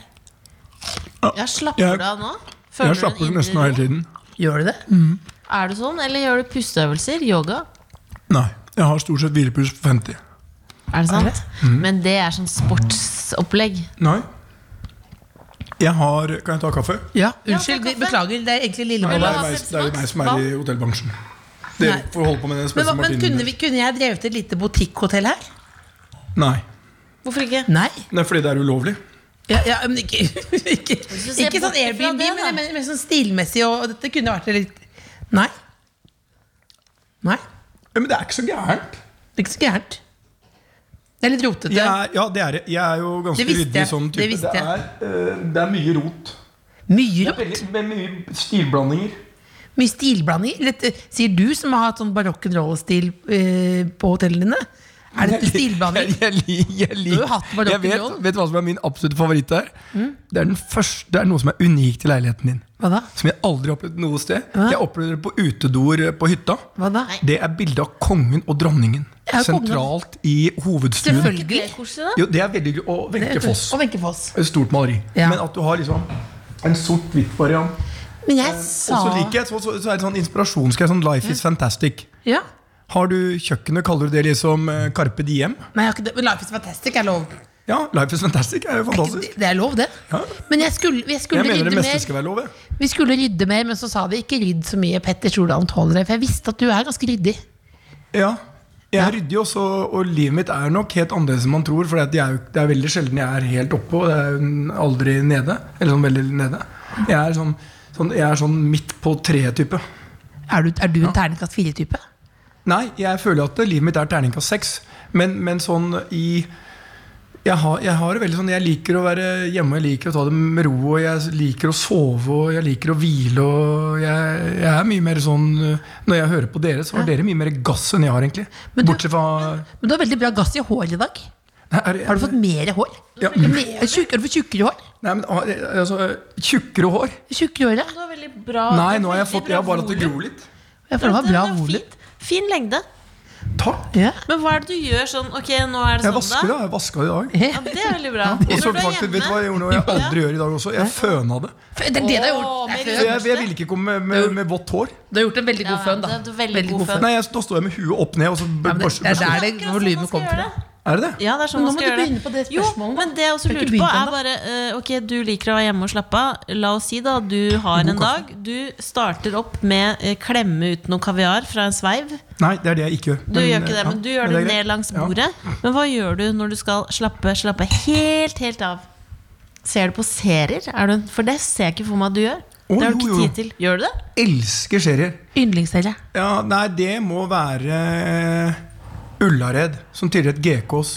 Ja, slapper
Jeg-
du av nå?
Jeg slapper nesten av hele tiden.
Gjør du det?
Er du sånn, eller gjør du pusteøvelser? Yoga?
Nei. Jeg har stort sett hvilepuls på 50.
Er det sant? Men det er sånn sportsopplegg.
Nei. Jeg har Kan jeg ta kaffe?
Ja, Unnskyld.
ja, kaffe.
Beklager. Det er egentlig
Det
Lillebolla.
Er
Pepsi
det er jo meg som er i hotellbransjen. Dere får holde på med den
Men, men kunne, vi, kunne jeg drevet et lite butikkhotell her?
Nei.
Hvorfor ikke?
Nei.
Det er fordi det er ulovlig.
Ja, ja, men ikke, ikke, ikke sånn Airbnb,
det,
men, men, men sånn stilmessig. Og dette kunne vært litt Nei. Nei.
Ja, men det er ikke så gærent.
Det er ikke så gærent. Det er litt rotete.
Jeg er, ja, det er det. Jeg er jo ganske ryddig sånn type.
Det det,
er, uh, det er mye rot.
Mye
Det er
rot.
veldig, med mye stilblandinger.
Mye stilblandinger? Litt, eh, sier du som har hatt sånn barokk roll-stil eh, på hotellene dine? Er dette stilbehandling?
Jeg, jeg, jeg, jeg vet, vet hva som er min absolutte favoritt her?
Mm.
Det, er den første, det er noe som er unikt i leiligheten din.
Hva da?
Som jeg aldri har opplevd noe sted.
Hva?
Jeg opplevde det på utedoer på hytta.
Hva da?
Det er bilde av kongen og dronningen. Sentralt i hovedstuen.
Selvfølgelig.
Jo, det er veldig gøy. Og Wenche Foss.
Foss.
Et stort maleri.
Ja.
Men at du har liksom en sort-hvitt variant.
Men jeg sa...
Og så liker jeg så, så, så er det sånn inspirasjonsgreie. Sånn Life is fantastic.
Ja.
Har du kjøkkenet, kaller du det liksom eh, Carpe Diem?
Nei, jeg har ikke det. Men Life is Fantastic er lov.
Ja, Life is fantastic er jo fantastisk.
det- er lov, det.
Ja.
Men jeg skulle, jeg skulle
Jeg mener det
rydde
meste skal
mer.
være lov. jeg.
Vi skulle rydde mer, men så sa de ikke rydd så mye. Petter Stordalen tåler det. For jeg visste at du er ganske ryddig.
Ja. Jeg er ryddig også, og livet mitt er nok helt annerledes enn man tror. For det er, jo- det er veldig sjelden jeg er helt oppe, og det er jo aldri nede. Eller sånn veldig nede. Jeg er sånn, sånn, jeg er sånn midt på treet-type.
Er du, er du en terningkast fire-type?
Nei, jeg føler at livet mitt er terningkast seks. Men, men sånn i jeg har, jeg har det veldig sånn Jeg liker å være hjemme, jeg liker å ta det med ro, og jeg liker å sove, og jeg liker å hvile. Og jeg, jeg er mye mer sånn Når jeg hører på dere, så har dere mye mer gass enn jeg har, egentlig.
Men du-
Bortsett fra
Men du har veldig bra gass i håret i dag.
Nei, er,
Har du fått mer hår?
Ja.
Mer, tjukk, har du fått tjukkere hår?
Nei, men ah, altså, Tjukkere hår?
Tjukkere?
Du har veldig bra
Nei, nå har jeg fått Jeg har bare hatt det gro litt.
Ja, for det var
Det
bra volum.
Fin lengde.
Takk.
Ja.
Men hva er det du gjør sånn Ok, nå er det
Jeg
sånn,
vasker
da.
Jeg vaska i dag.
Ja, det er veldig bra.
Og så faktisk, vet du hva jeg gjorde noe Jeg aldri gjør i dag også? Jeg føna det.
Det er det du har gjort.
Jeg, jeg ville ikke komme med, med, med vått hår.
Du har gjort en veldig god
Ja,
føn, da.
det er veldig god føn.
Nei, jeg, Da står jeg med huet opp ned, og så
Ja, men det,
børster
det er der
Det
det volumet kommer fra.
Det.
Er det det?
Ja, det er sånn
Men nå
man
må
skal
du
gjøre det.
begynne på det spørsmålet, Jo,
men det jeg også
Du
lurer på, er bare uh, Ok, du liker å være hjemme og slappe av. La oss si da du har en dag. Du starter opp med uh, klemme ut noe kaviar fra en sveiv.
Nei, det er det jeg ikke gjør.
Du gjør ikke det,
ja,
men du gjør
men
det
er
ned langs
Ja.
bordet. Men hva gjør du når du skal slappe, slappe helt, helt av? Ser du på serier? Er du, for det ser jeg ikke for meg at du gjør.
Oh,
det har du ikke
jo.
tid til. Gjør du det?
Elsker serier.
Yndlingsserie.
Ja, Nei, det må være eh, Ullared, som tidligere het GKs.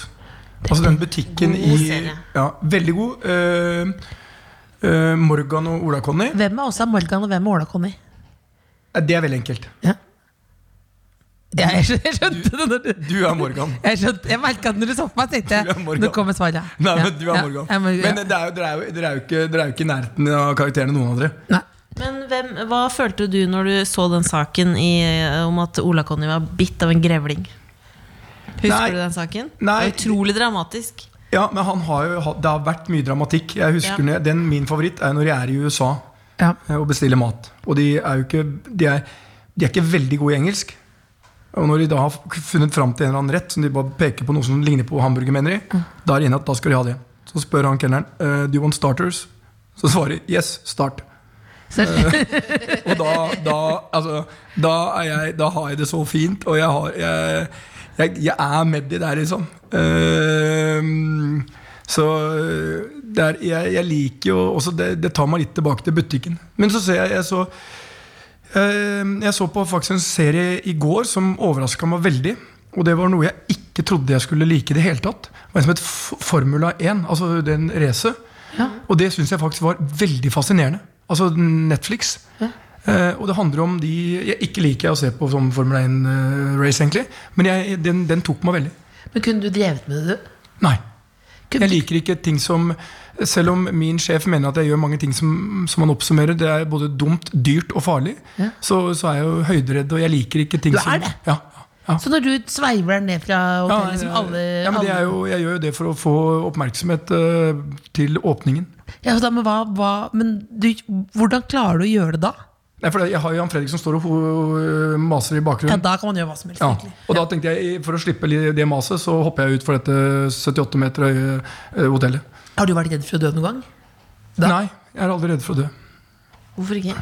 Altså den butikken
God
i. Ja, Veldig god. Uh, uh, Morgan og Ola-Conny.
Hvem er også Morgan, og hvem er Åla-Conny?
Eh, Det er veldig enkelt.
Ja. Ja, jeg skjønte, det. når du-
Du er Morgan.
Jeg, skjønte, jeg merka det når du så på meg, tenkte jeg Nå kommer svaret.
Nei, men du er
ja,
Morgan.
ja.
Men det er jo, dere, er er er jo ikke i nærheten av karakterene, noen av dere.
Nei.
Men hvem, hva følte du når du så den saken i, om at Ola Conny var bitt av en grevling? Husker
Nei.
du den saken?
Nei.
Det var utrolig dramatisk.
Ja, men han har jo, Det har vært mye dramatikk. Jeg husker
Ja.
den, Min favoritt er når jeg er i USA
Ja.
eh, og bestiller mat. Og de er jo ikke De er, de er ikke veldig gode i engelsk. Og når de da har funnet fram til en eller annen rett som de bare peker på noe som ligner på hamburger, mener de, da er det inne at da skal de ha det. Så spør han kelneren uh, Do you want starters? Så svarer de yes, start. Uh, og da, da, altså, da, er jeg, da har jeg det så fint, og jeg, har, jeg, jeg, jeg er med de der, liksom. Uh, så det er, jeg, jeg liker jo også det, det tar meg litt tilbake til butikken. Men så ser jeg jeg så, uh, jeg så på faktisk en serie i går som overraska meg veldig. Og det var noe jeg ikke trodde jeg skulle like i det hele tatt. Det var en som het Formula 1, altså den racet. Og det syns jeg faktisk var veldig fascinerende. Altså Netflix. Eh, og det handler om de Jeg ikke liker jeg å se på som Formel 1-race, egentlig. Men jeg, den, den tok meg veldig.
Men kunne du drevet med det, du?
Nei.
Kunne
Jeg liker ikke ting som Selv om min sjef mener at jeg gjør mange ting som, som han oppsummerer, det er både dumt, dyrt og farlig, så, så er jeg jo høyderedd, og jeg liker ikke ting
Du
som
er det?
Ja, ja.
Så når du sveiver deg ned fra
Ja,
som alle,
ja, men det er
alle
jo, jeg gjør jo det for å få oppmerksomhet uh, til åpningen.
ja, da, men hva, hva, men du, Hvordan klarer du å gjøre det da?
Nei, for Jeg har Jan Fredrik som står og maser i bakgrunnen. Ja.
Da kan man gjøre hva som helst.
Ja, og da tenkte jeg For å slippe det maset, så hopper jeg ut for dette 78 meter høye eh, hotellet.
Har du vært redd for å dø noen gang? Da-
Nei, jeg er aldri redd for å dø.
Hvorfor ikke?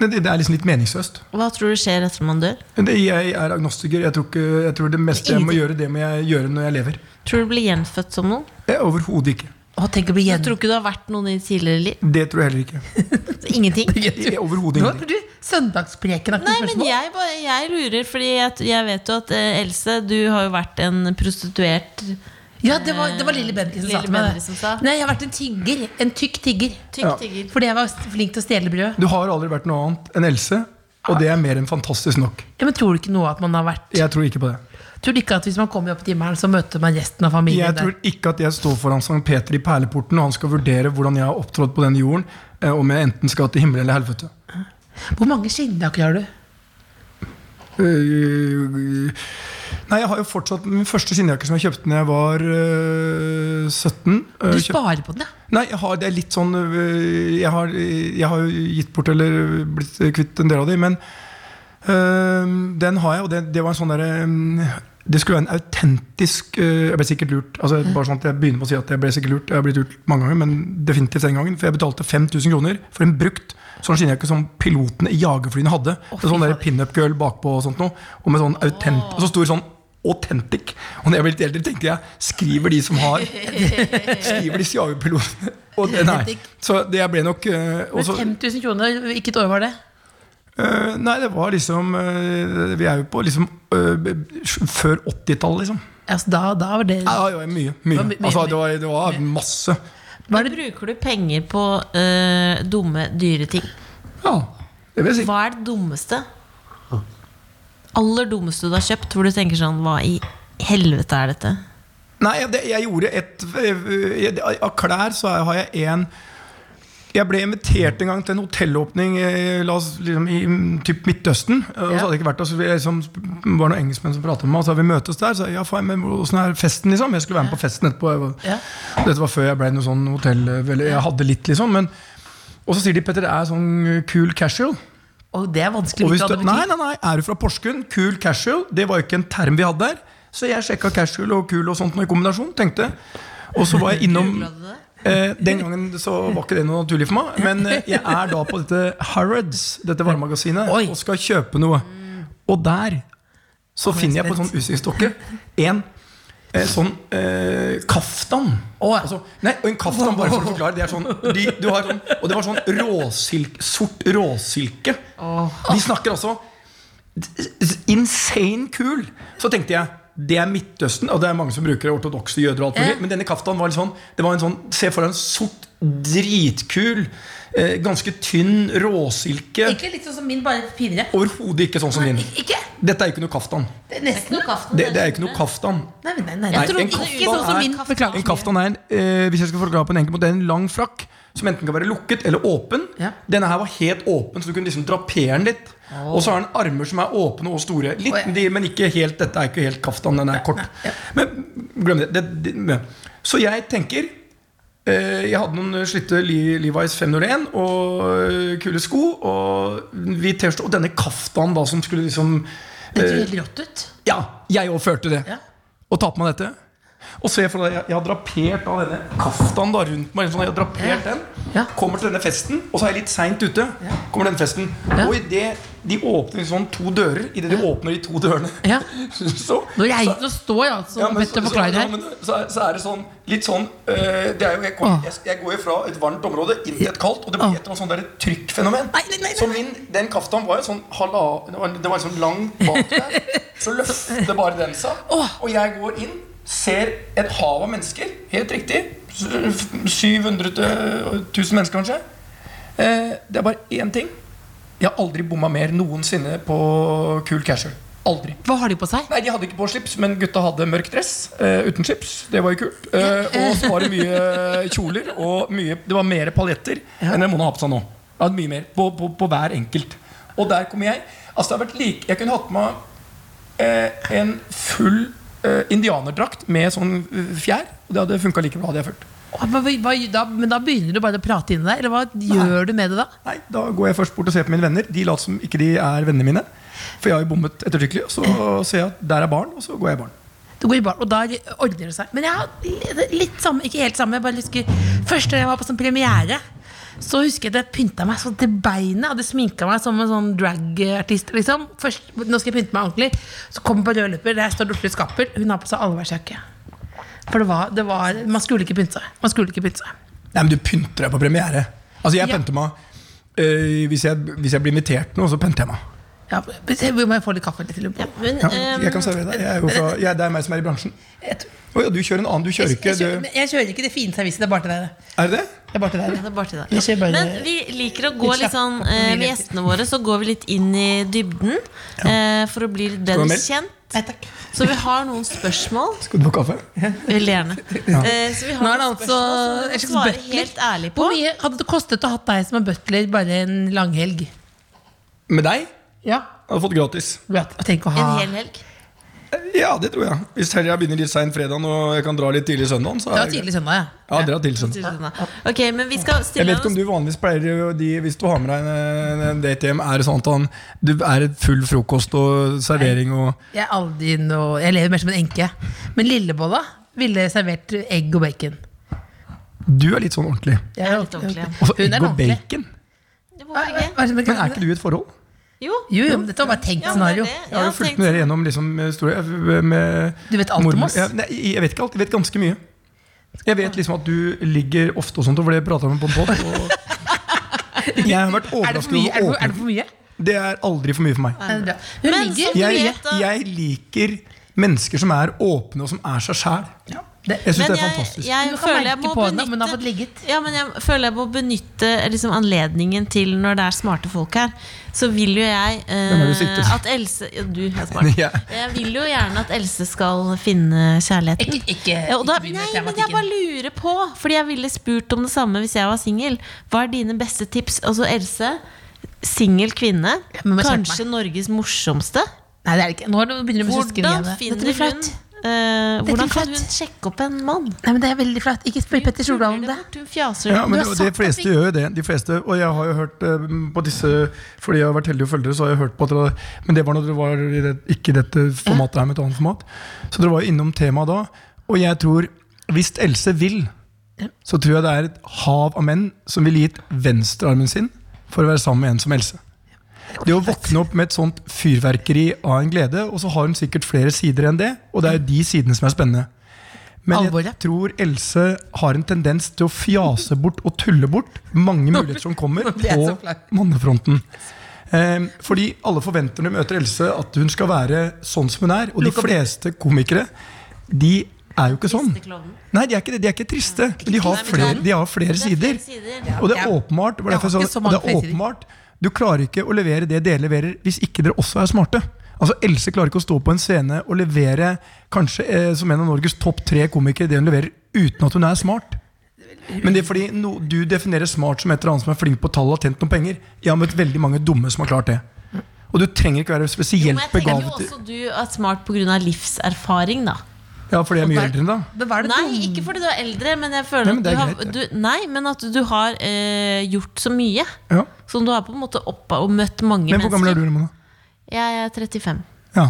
Det, det er liksom litt meningsløst.
Hva tror du skjer etter man dør?
Det, jeg er agnostiker. Jeg tror, ikke, jeg tror det meste jeg må gjøre, det må jeg gjøre når jeg lever.
Tror du du blir gjenfødt som noen?
Overhodet ikke.
Å, tenk å bli
Jeg
gjen...
tror ikke du har vært noen i tidligere liv?
Det tror jeg heller ikke.
Ingenting?
Overhodet
Nå
ingenting.
er du søndagsprekenaktig
Nei, men
spørsmål.
jeg, bare, jeg lurer, fordi jeg, jeg vet jo at eh, Else, du har jo vært en prostituert
Ja, det var, det var Lille Bendriss som sa til meg
Bendriss som sa.
det. Nei, jeg har vært en tigger. En tykk tigger.
tykk
Ja.
tigger.
Fordi jeg var flink til å stjele brød.
Du har aldri vært noe annet enn Else, og det er mer enn fantastisk nok.
Ja, men Tror du ikke noe at man har vært
Jeg tror ikke på det.
Tror du ikke at hvis man kommer opp i timmeren, så møter man resten av familien
Jeg tror ikke at jeg står foran Sankt Peter i perleporten og han skal vurdere hvordan jeg har opptrådt på denne jorden, eh, om jeg enten skal til himmel eller helvete.
Hvor mange skinnjakker har du?
Øh, Nei, jeg har jo fortsatt min første skinnjakke som jeg kjøpte da jeg var øh, 17. Øh,
Du sparer på den, ja.
Nei, jeg har, det er litt sånn øh, jeg har, jeg har gitt bort eller blitt kvitt en del av de, men den har jeg, og det, det var en sånn derre øh, det skulle være en autentisk øh, Jeg ble sikkert lurt. Altså, bare sånn at Jeg begynner med å si at jeg ble sikkert lurt. Jeg har blitt lurt mange ganger, men definitivt den gangen. For jeg betalte 5000 kroner for en brukt sånn skinnjakke som pilotene i jagerflyene hadde. Oh, sånn der pinup girl bakpå og sånt noe. Og med sånn autent, oh. så stor sånn authentic. Og når jeg ble litt eldre, tenkte jeg skriver de som har Skriver disse jagerpilotene Og det, nei. Så det ble nok
Men
også,
5000 kroner, hvilket år var det?
Øh, Nei, det var liksom uh, Vi er jo på liksom øh, før 80-tallet, liksom.
Altså, da, da var det
Ja, det var mye. mye.
var my-
Altså, det, var, det var masse.
Hva bruker du penger på eh, dumme, dyre ting?
Ja, det vil jeg si.
Hva er det dummeste? Aller dummeste du har kjøpt, hvor du tenker sånn Hva i helvete er dette?
Nei, jeg, jeg gjorde et Av klær så har jeg en Jeg ble invitert en gang til en hotellåpning eh, la oss, liksom, i typ Midtøsten. Og så hadde jeg ikke vært der, så vi, liksom, var noen engelskmenn som pratet med meg. Og så hadde vi møtes der. Så jeg, ja, faen, men hvordan er festen, liksom? Jeg skulle være med på festen etterpå. Var,
Ja.
Dette var før jeg ble noe sånn hotell... Eller jeg hadde litt, liksom. Men, og så sier de Petter, det er sånn cool casual.
Og det er vanskelig å vite hva det
nei,
betyr.
nei, nei, er du fra Porsgrunn? Cool casual. Det var jo ikke en term vi hadde der. Så jeg sjekka casual og cool og sånt i kombinasjon. tenkte Og så var jeg innom? Eh, Den gangen så var ikke det noe naturlig for meg. Men eh, jeg er da på dette Harrods, dette varemagasinet, og skal kjøpe noe. Og der så finner jeg på en sånn utstyrsdokke en eh, sånn eh, kaftan. Altså, nei, og en kaftan, bare for å forklare, det er sånn de, du har sånn, Og det var sånn råsilk, sort råsilke. De snakker altså insane kul. Så tenkte jeg det er Midtøsten, og det er mange som bruker ortodokse jøder. og alt mulig,
Ja.
Men denne kaftan var litt sånn Det var en sånn, Se for deg en sort, dritkul, eh, ganske tynn råsilke.
Ikke litt sånn som min, bare finere.
Overhodet ikke sånn som din.
Ikke?
Dette er ikke noe kaftan.
Det er nesten noe kaftan.
Det, det er ikke noe kaftan.
Nei, nei, nei, nei.
Nei,
Jeg tror
en
ikke
kaftan
sånn som
er-
min.
En kaftan er en, eh, hvis jeg skal forklare på en enkel måte, det er en lang frakk som enten kan være lukket eller åpen.
Ja.
Denne her var helt åpen, så du kunne liksom drapere den litt. Og så har den armer som er åpne og store. Litt,
oh, ja.
men ikke helt, dette er ikke helt kaftan, den er kort. Men glem det. det, det så jeg tenker eh, Jeg hadde noen slitte Levi's 501 og eh, kule sko og hvit T-skjorte. Og denne kaftan da som skulle liksom
Det ser
eh,
helt rått ut.
Ja, jeg òg følte det.
Ja.
Og ta på meg dette. Og se for deg, jeg, jeg har drapert av denne kaftan da rundt meg. Sånn, jeg har drapert den
Ja.
Kommer til denne festen, og så er jeg litt seint ute. Kommer denne festen
Ja.
Og idet de åpner sånn to dører, i det de åpner de to dørene
Ja.
så,
Nå, jeg,
så,
nå står ja, så,
ja, men så- så, ja, men så, er- det sånn litt sånn øh, det er jo, jeg, kom, jeg, jeg går jo fra et varmt område inn til et kaldt, og det blir et sånn der trykkfenomen.
Nei, nei, nei.
Så min, den kaftan var jo sånn halva, det var, en sånn lang bak der. Så løfter bare den seg. Og jeg går inn, ser et hav av mennesker. Helt riktig. 700 til 1000 mennesker, kanskje. Eh, det er bare én ting. Jeg har aldri bomma mer noensinne på Cool Casual. Aldri.
Hva har de på seg?
Nei, De hadde ikke på slips, men gutta hadde mørk dress uh, uten slips. Det var jo kult. Uh, og så var det mye kjoler, og mye, det var mer paljetter enn det Mona har på seg nå. Hadde mye mer, på, på, på hver enkelt. Og der kommer jeg. Altså det har vært like, Jeg kunne hatt med meg uh, en full eh, indianerdrakt med sånn eh, fjær. Og det hadde funka like bra, hadde jeg følt.
Men, hva, da, men da begynner du bare å prate inni deg? Eller hva gjør du med det da?
Nei, Da går jeg først bort og ser på mine venner. De later som ikke de er vennene mine. For jeg har jo bommet ettertrykkelig. og Så ser jeg at der er barn, og så går jeg barn.
Du går i barn, og da ordner det seg. Men jeg har litt- samme, ikke helt samme. Jeg bare husker Første gang jeg var på sånn premiere, så husker jeg at jeg pynta meg sånn til beinet. Hadde sminka meg som en sånn dragartist. Liksom. Først, nå skal jeg pynte meg ordentlig. Så kommer jeg på rød løper, der står Dorte Skapper. Hun har på seg allværsjakke. For det var, det var Man skulle ikke pynte seg. Man skulle ikke pynte seg.
Nei, men du pynter deg på premiere. Altså, jeg
Ja.
pynter meg øh, hvis, jeg, hvis jeg blir invitert nå, så pynter jeg meg.
Ja, vi må få litt kaffe til å
Men,
Ja,
ehm,
jeg kan servere deg. Jeg er jo fra, jeg, det er meg som er i bransjen.
Jeg,
Å ja, du kjører en annen. Du kjører
jeg,
ikke
kjører, jeg kjører ikke det fine serviset. Det er bare til deg. det.
Er det det?
Er bare til deg.
det er bare til deg.
Jeg bare-
Men vi liker å gå
Litt
sånn eh, Med gjestene våre så går vi litt inn i dybden eh, for å bli litt bedre kjent.
Nei, takk.
Så vi har noen spørsmål.
Skal du få kaffe?
Veldig gjerne. Eh, så vi har
Nå er det
noen
altså
som
slags butler.
helt ærlig på.
Hvor mye hadde det kostet å ha deg som en butler bare en langhelg?
Med deg?
Ja.
Jeg hadde fått gratis.
Tenk å ha
En hel helg.
Ja, det tror jeg. Hvis helga begynner litt seint fredag og jeg kan dra litt tidlig søndag, så er
tidlig søndag, ja.
Ja, dra tidlig søndag.
Ok, men vi skal
Jeg vet ikke om du vanligvis pleier de, Hvis du har med deg en, en date hjem, er det sånn at han, du er full frokost og servering og
Jeg er aldri noe Jeg lever mer som en enke. Men Lillebolla ville servert egg og bacon.
Du er litt sånn ordentlig.
Jeg
er litt ordentlig, ja.
Er
egg og bacon. Men er ikke du i et forhold?
Jo.
Jo, jo, men dette var bare tenkt
Ja,
scenario.
det.
Jeg har jo fulgt med dere gjennom liksom, historie
Du vet alt om oss?
Jeg, nei, jeg vet ikke alt, jeg vet ganske mye. Jeg vet liksom at du ligger ofte og sånt, og det prata med om på en pod. Jeg har vært
Er
overrasket?
Er
over
for, er det for mye?
Det er aldri for mye for meg.
Men
Jeg, jeg liker mennesker som er åpne, og som er seg sjæl.
Det,
Jeg syns
Men
det er
jeg,
fantastisk.
jeg
Du
føler jeg må
på henne, men.
Ja, jeg føler jeg må benytte liksom, anledningen til når det er smarte folk her. Så vil jo jeg eh, at Else ja, Du er smart.
Ja.
Jeg vil jo gjerne at Else skal finne kjærligheten.
Ikke, ikke,
Ja, da,
ikke
nei, men jeg bare lurer på, fordi jeg ville spurt om det samme hvis jeg var singel. Hva er dine beste tips? Altså Else, singel kvinne,
men
kanskje Norges morsomste.
Nei, det er det ikke. Nå begynner du med søsken
Hvordan
igjen.
finner
Dette blir
hun eh, Hvordan kan hun sjekke opp en mann?
Nei, men det er veldig flaut. Ikke spør Petter Stordalen om det.
bort, Hun fjaser
Ja, men det, de fleste gjør jo det. De fleste, og jeg har jo hørt uh, på disse Fordi jeg har vært heldig å følge så har jeg hørt på at dere Men det var når dere var i det, ikke dette formatet her, med et annet format. Så dere var jo innom temaet da. Og jeg tror, hvis Else vil, så tror jeg det er et hav av menn som ville gitt venstrearmen sin for å være sammen med en som Else. Det å våkne opp med et sånt fyrverkeri av en glede, og så har hun sikkert flere sider enn det, og det er jo de sidene som er spennende. Men jeg tror Else har en tendens til å fjase bort og tulle bort mange muligheter som kommer på mannefronten. Eh, fordi alle forventer når de møter Else at hun skal være sånn som hun er. Og de fleste komikere de er jo ikke sånn. Nei, de er ikke det. De er ikke triste. Men de har flere,
er-
de har flere
er
sider. Og det er åpenbart det, er åpenbart Du klarer ikke å levere det dere leverer, hvis ikke dere også er smarte. Altså Else klarer ikke å stå på en scene og levere kanskje eh, som en av Norges topp tre komikere det hun leverer, uten at hun er smart. Men det er fordi no, du definerer smart som et eller annet som er flink på tall og har tjent noen penger. Jeg har møtt veldig mange dumme som har klart det. Og du trenger ikke være
Jo,
spesielt
men jeg tenker jo
begavet.
også du er smart pga. livserfaring, da.
Ja, fordi jeg er mye eldre enn deg.
Men
Nei, ikke fordi du er eldre, men jeg føler
Nei, men
at du har, du, Nei, men at du har eh, gjort så mye.
Ja.
Som du har på en måte oppa og møtt mange
Men hvor gammel er du,
mennesker.
Ramona?
Jeg er 35.
Ja.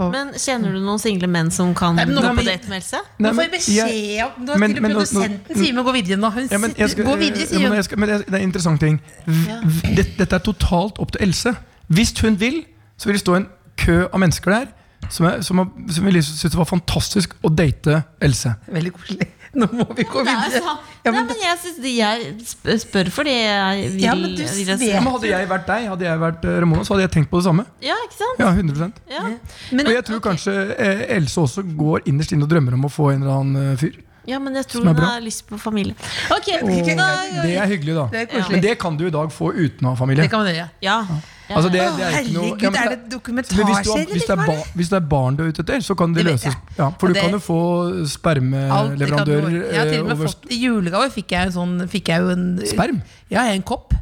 Men kjenner du noen single menn som kan
Nei, men
gå på date med Else?
Nå får jeg beskjed om Nå
men- men nå-
produsenten sier vi gå videre nå. Hun
Ja, men jeg skal,
sitter, gå videre, sier
men
hun.
skal, men det det er en interessant ting. Ja. Dette, Dette er totalt opp til Else. Hvis hun vil, så vil det stå en kø av mennesker der som, jeg, som, jeg, som jeg synes det var fantastisk å date Else.
Veldig koselig. Nå må vi gå
er
videre. Ja, men,
Nei,
men,
jeg, synes de jeg sp- spør fordi jeg vil,
Ja, men du
vil
vet-
Ja, men hadde jeg vært deg, hadde jeg vært eh, Ramona, så hadde jeg tenkt på det samme.
Ja, ikke sant?
Ja, 100%
Ja.
men,
Og jeg tror kanskje eh, Else også går innerst inne og drømmer om å få en eller annen eh, fyr.
Ja, men jeg tror hun har lyst på familie. Ok, da,
Det er hyggelig, da.
det er
Men det kan du i dag få uten å ha familie.
Det kan man gjøre.
ja.
Altså, det, det er ikke noe
herregud,
Ja, men
er
det-
det
hvis, du, har- hvis, det er ba, hvis det er barn du er ute etter, så kan det,
Det vet
løses.
jeg.
Ja, for
Og
du
det-
kan jo få
Alt det kan
spermeleverandør
du- Jeg har til og med
over
fått I julegave fikk jeg en sånn Fikk jeg jo en
Sperm?
Ja, en kopp.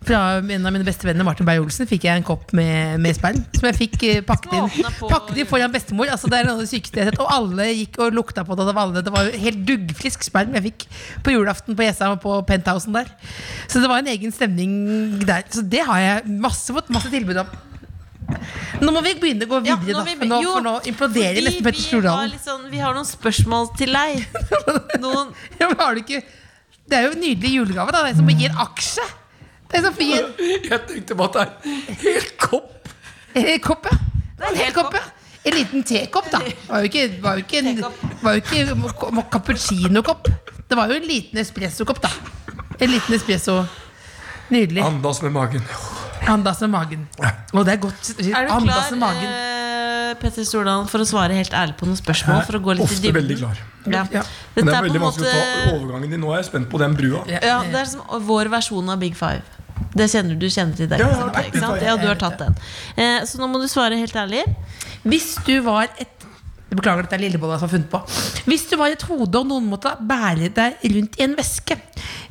Fra en av mine beste venner, Martin Beyer-Olsen, fikk jeg en kopp med, med sperm. Som jeg fikk eh, pakket inn,
på-
pakket inn foran bestemor. Altså, det er noe av det sykeste jeg har sett. Og alle gikk og lukta på det. Det var, alle, det var jo helt duggfrisk sperm jeg fikk på julaften på Jessheim og på Penthousen der. Så det var en egen stemning der. Så det har jeg masse, fått masse tilbud om. Nå må vi begynne å gå
Ja,
videre,
nå
da.
vi-
For nå,
jo,
for nå imploderer nesten Petter
vi har,
Stordalen.
litt sånn, vi har noen spørsmål til deg. Noen,
Ja, men har du ikke Det er jo en nydelig julegave. da Det er som å gi en aksje. Det er så å
Jeg tenkte på at det er helt kopp!
eh, kopp. Ja. Det er en hel kopp, ja. En liten tekopp, da. Det var jo ikke, var jo ikke, en, var jo ikke cappuccino-kopp. Det var jo en liten espressokopp, da. En liten espresso. Nydelig.
Andas med magen.
Andas med magen. Og det er godt.
er du
Andas
klar,
med magen.
eh, Petter Stordalen, for å svare helt ærlig på noen spørsmål? For å gå litt i
Ofte
dybden?
veldig klar.
Ja.
Ja.
Men
Dette
det
er
er
på en
veldig vanskelig å ta
måte
overgangen din. Nå er jeg spent på den brua.
ja, Det er som vår versjon av Big Five. Det kjenner du kjenner til deg?
Ja,
ikke sant? Ja, du har tatt den. Eh, så nå må du svare helt ærlig.
Hvis du var et jeg Beklager, dette er Lillebolla som har funnet på. Hvis du var et hode og noen måtte bære deg rundt i en veske,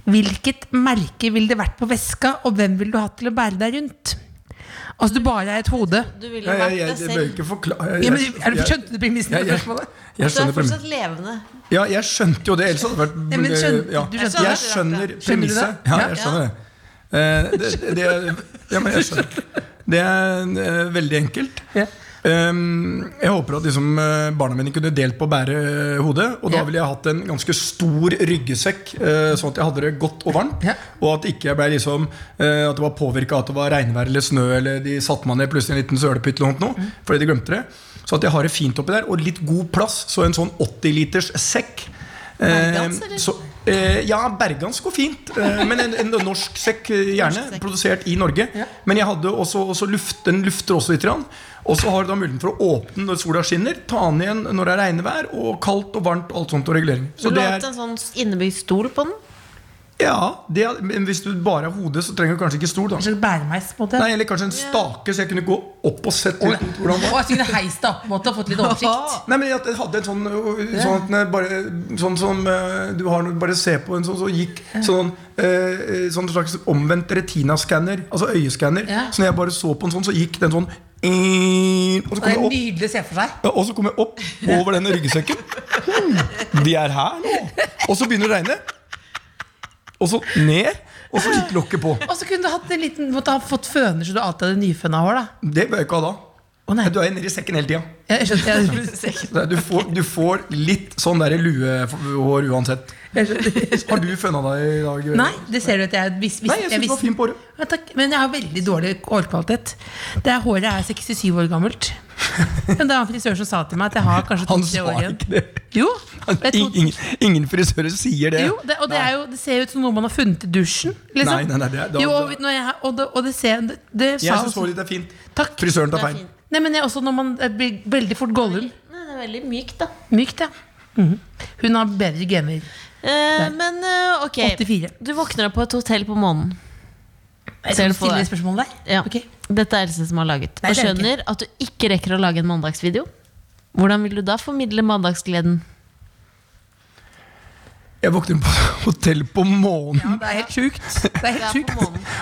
hvilket merke ville det vært på veska, og hvem ville du hatt til å bære deg rundt? Altså, du bare er et hode.
Du ville
Jeg,
vært
jeg, jeg,
deg
det
selv.
ikke forklare
Ja, men, er du
skjønt
Skjønte du premissen
jeg, jeg, jeg
Du er fortsatt levende.
Ja, jeg skjønte jo det, ellers hadde det vært
Ja,
Jeg skjønner premisset. Ja,
Ja.
jeg skjønner det. Eh, det, det Ja, men jeg skjønner. Det er eh, veldig enkelt. Um, jeg håper at liksom, eh, barna mine kunne delt på å bære hodet. Og da ville jeg hatt en ganske stor ryggesekk, sånn at jeg hadde det godt og varmt. Og at ikke jeg ble liksom At det var påvirka av at det var regnvær eller snø, eller de satte meg ned plutselig en liten sølepytt eller noe,
Mm.
fordi de glemte det. Så at jeg har det fint oppi der, og litt god plass. Så en sånn 80 liters sekk. Nei,
Bergans, eller?
så, eh, ja, bergansk går fint. Eh, men en, en norsk sekk, eh, gjerne.
Norsk sekk.
Produsert i Norge. Men jeg hadde også, også luft, den lufter også litt. Og så har du da muligheten for å åpne når sola skinner, ta den igjen når det er regnevær, og kaldt og varmt og alt sånt og regulering. Så
du
det
ha
er,
en sånn innebygd stol på den?
Ja, det men hvis du bare har hodet, så trenger du kanskje ikke stol. da
En bæremeis, på en måte.
Nei, Eller kanskje en stake, så jeg kunne gå opp og sett litt hvordan det
Og
var.
jeg heist deg opp på en måte, og fått litt oversikt.
Nei, men jeg hadde en sånn Sånn, at bare, sånn som eh, du har når du bare ser på en sånn, så gikk sånn eh, Sånn slags omvendt retinaskanner, altså øyeskanner. Så når jeg bare så på en sånn, så gikk den sånn eh, Og så kom jeg opp ja, og så kom jeg opp over denne ryggsekken. Hmm, de er her nå. Og så begynner det å regne. Og så ned, og så gikk lokket på.
Og så kunne du hatt en liten, måtte ha fått føner så du alltid hadde nyføna hår. da
Det bør jeg ikke ha da.
Å nei,
Du er nedi sekken hele tida.
jeg skjønner, jeg,
Du får, du får litt sånn der luehår uansett.
jeg skjønner.
Har du føna deg i dag?
Nei, det ser du at jeg hvis,
Nei, jeg synes du var fin på håret.
Ja, takk, men jeg har veldig dårlig hårkvalitet. Det er, håret er 67 år gammelt. Men det var en frisør som sa til meg at jeg har kanskje
Han sa ikke det.
Jo, det
Ingen, ingen frisører sier det.
jo det, og det, er jo, det ser ut som noe man har funnet i dusjen. Liksom.
Nei, nei, nei, det da-
jo, og, når jeg, og, det, og det ser det, det
Jeg syns håret ditt er fint.
Takk.
Frisøren tar feil.
Nei, men jeg, også når man blir veldig fort Gollum.
Nei, det er veldig mykt, da.
Mykt, ja. Mhm. Hun har bedre gener.
Eh, men eh, ok,
84.
du våkner opp på et hotell på månen.
Jeg skal stille spørsmål der.
Ja.
Okay.
Dette er Else som har laget.
Nei,
Og
er
skjønner at du ikke rekker å lage en mandagsvideo. Hvordan vil du da formidle mandagsgleden?
Jeg våkner på hotell på månen.
Ja, Det er helt sjukt. Det er helt sjukt.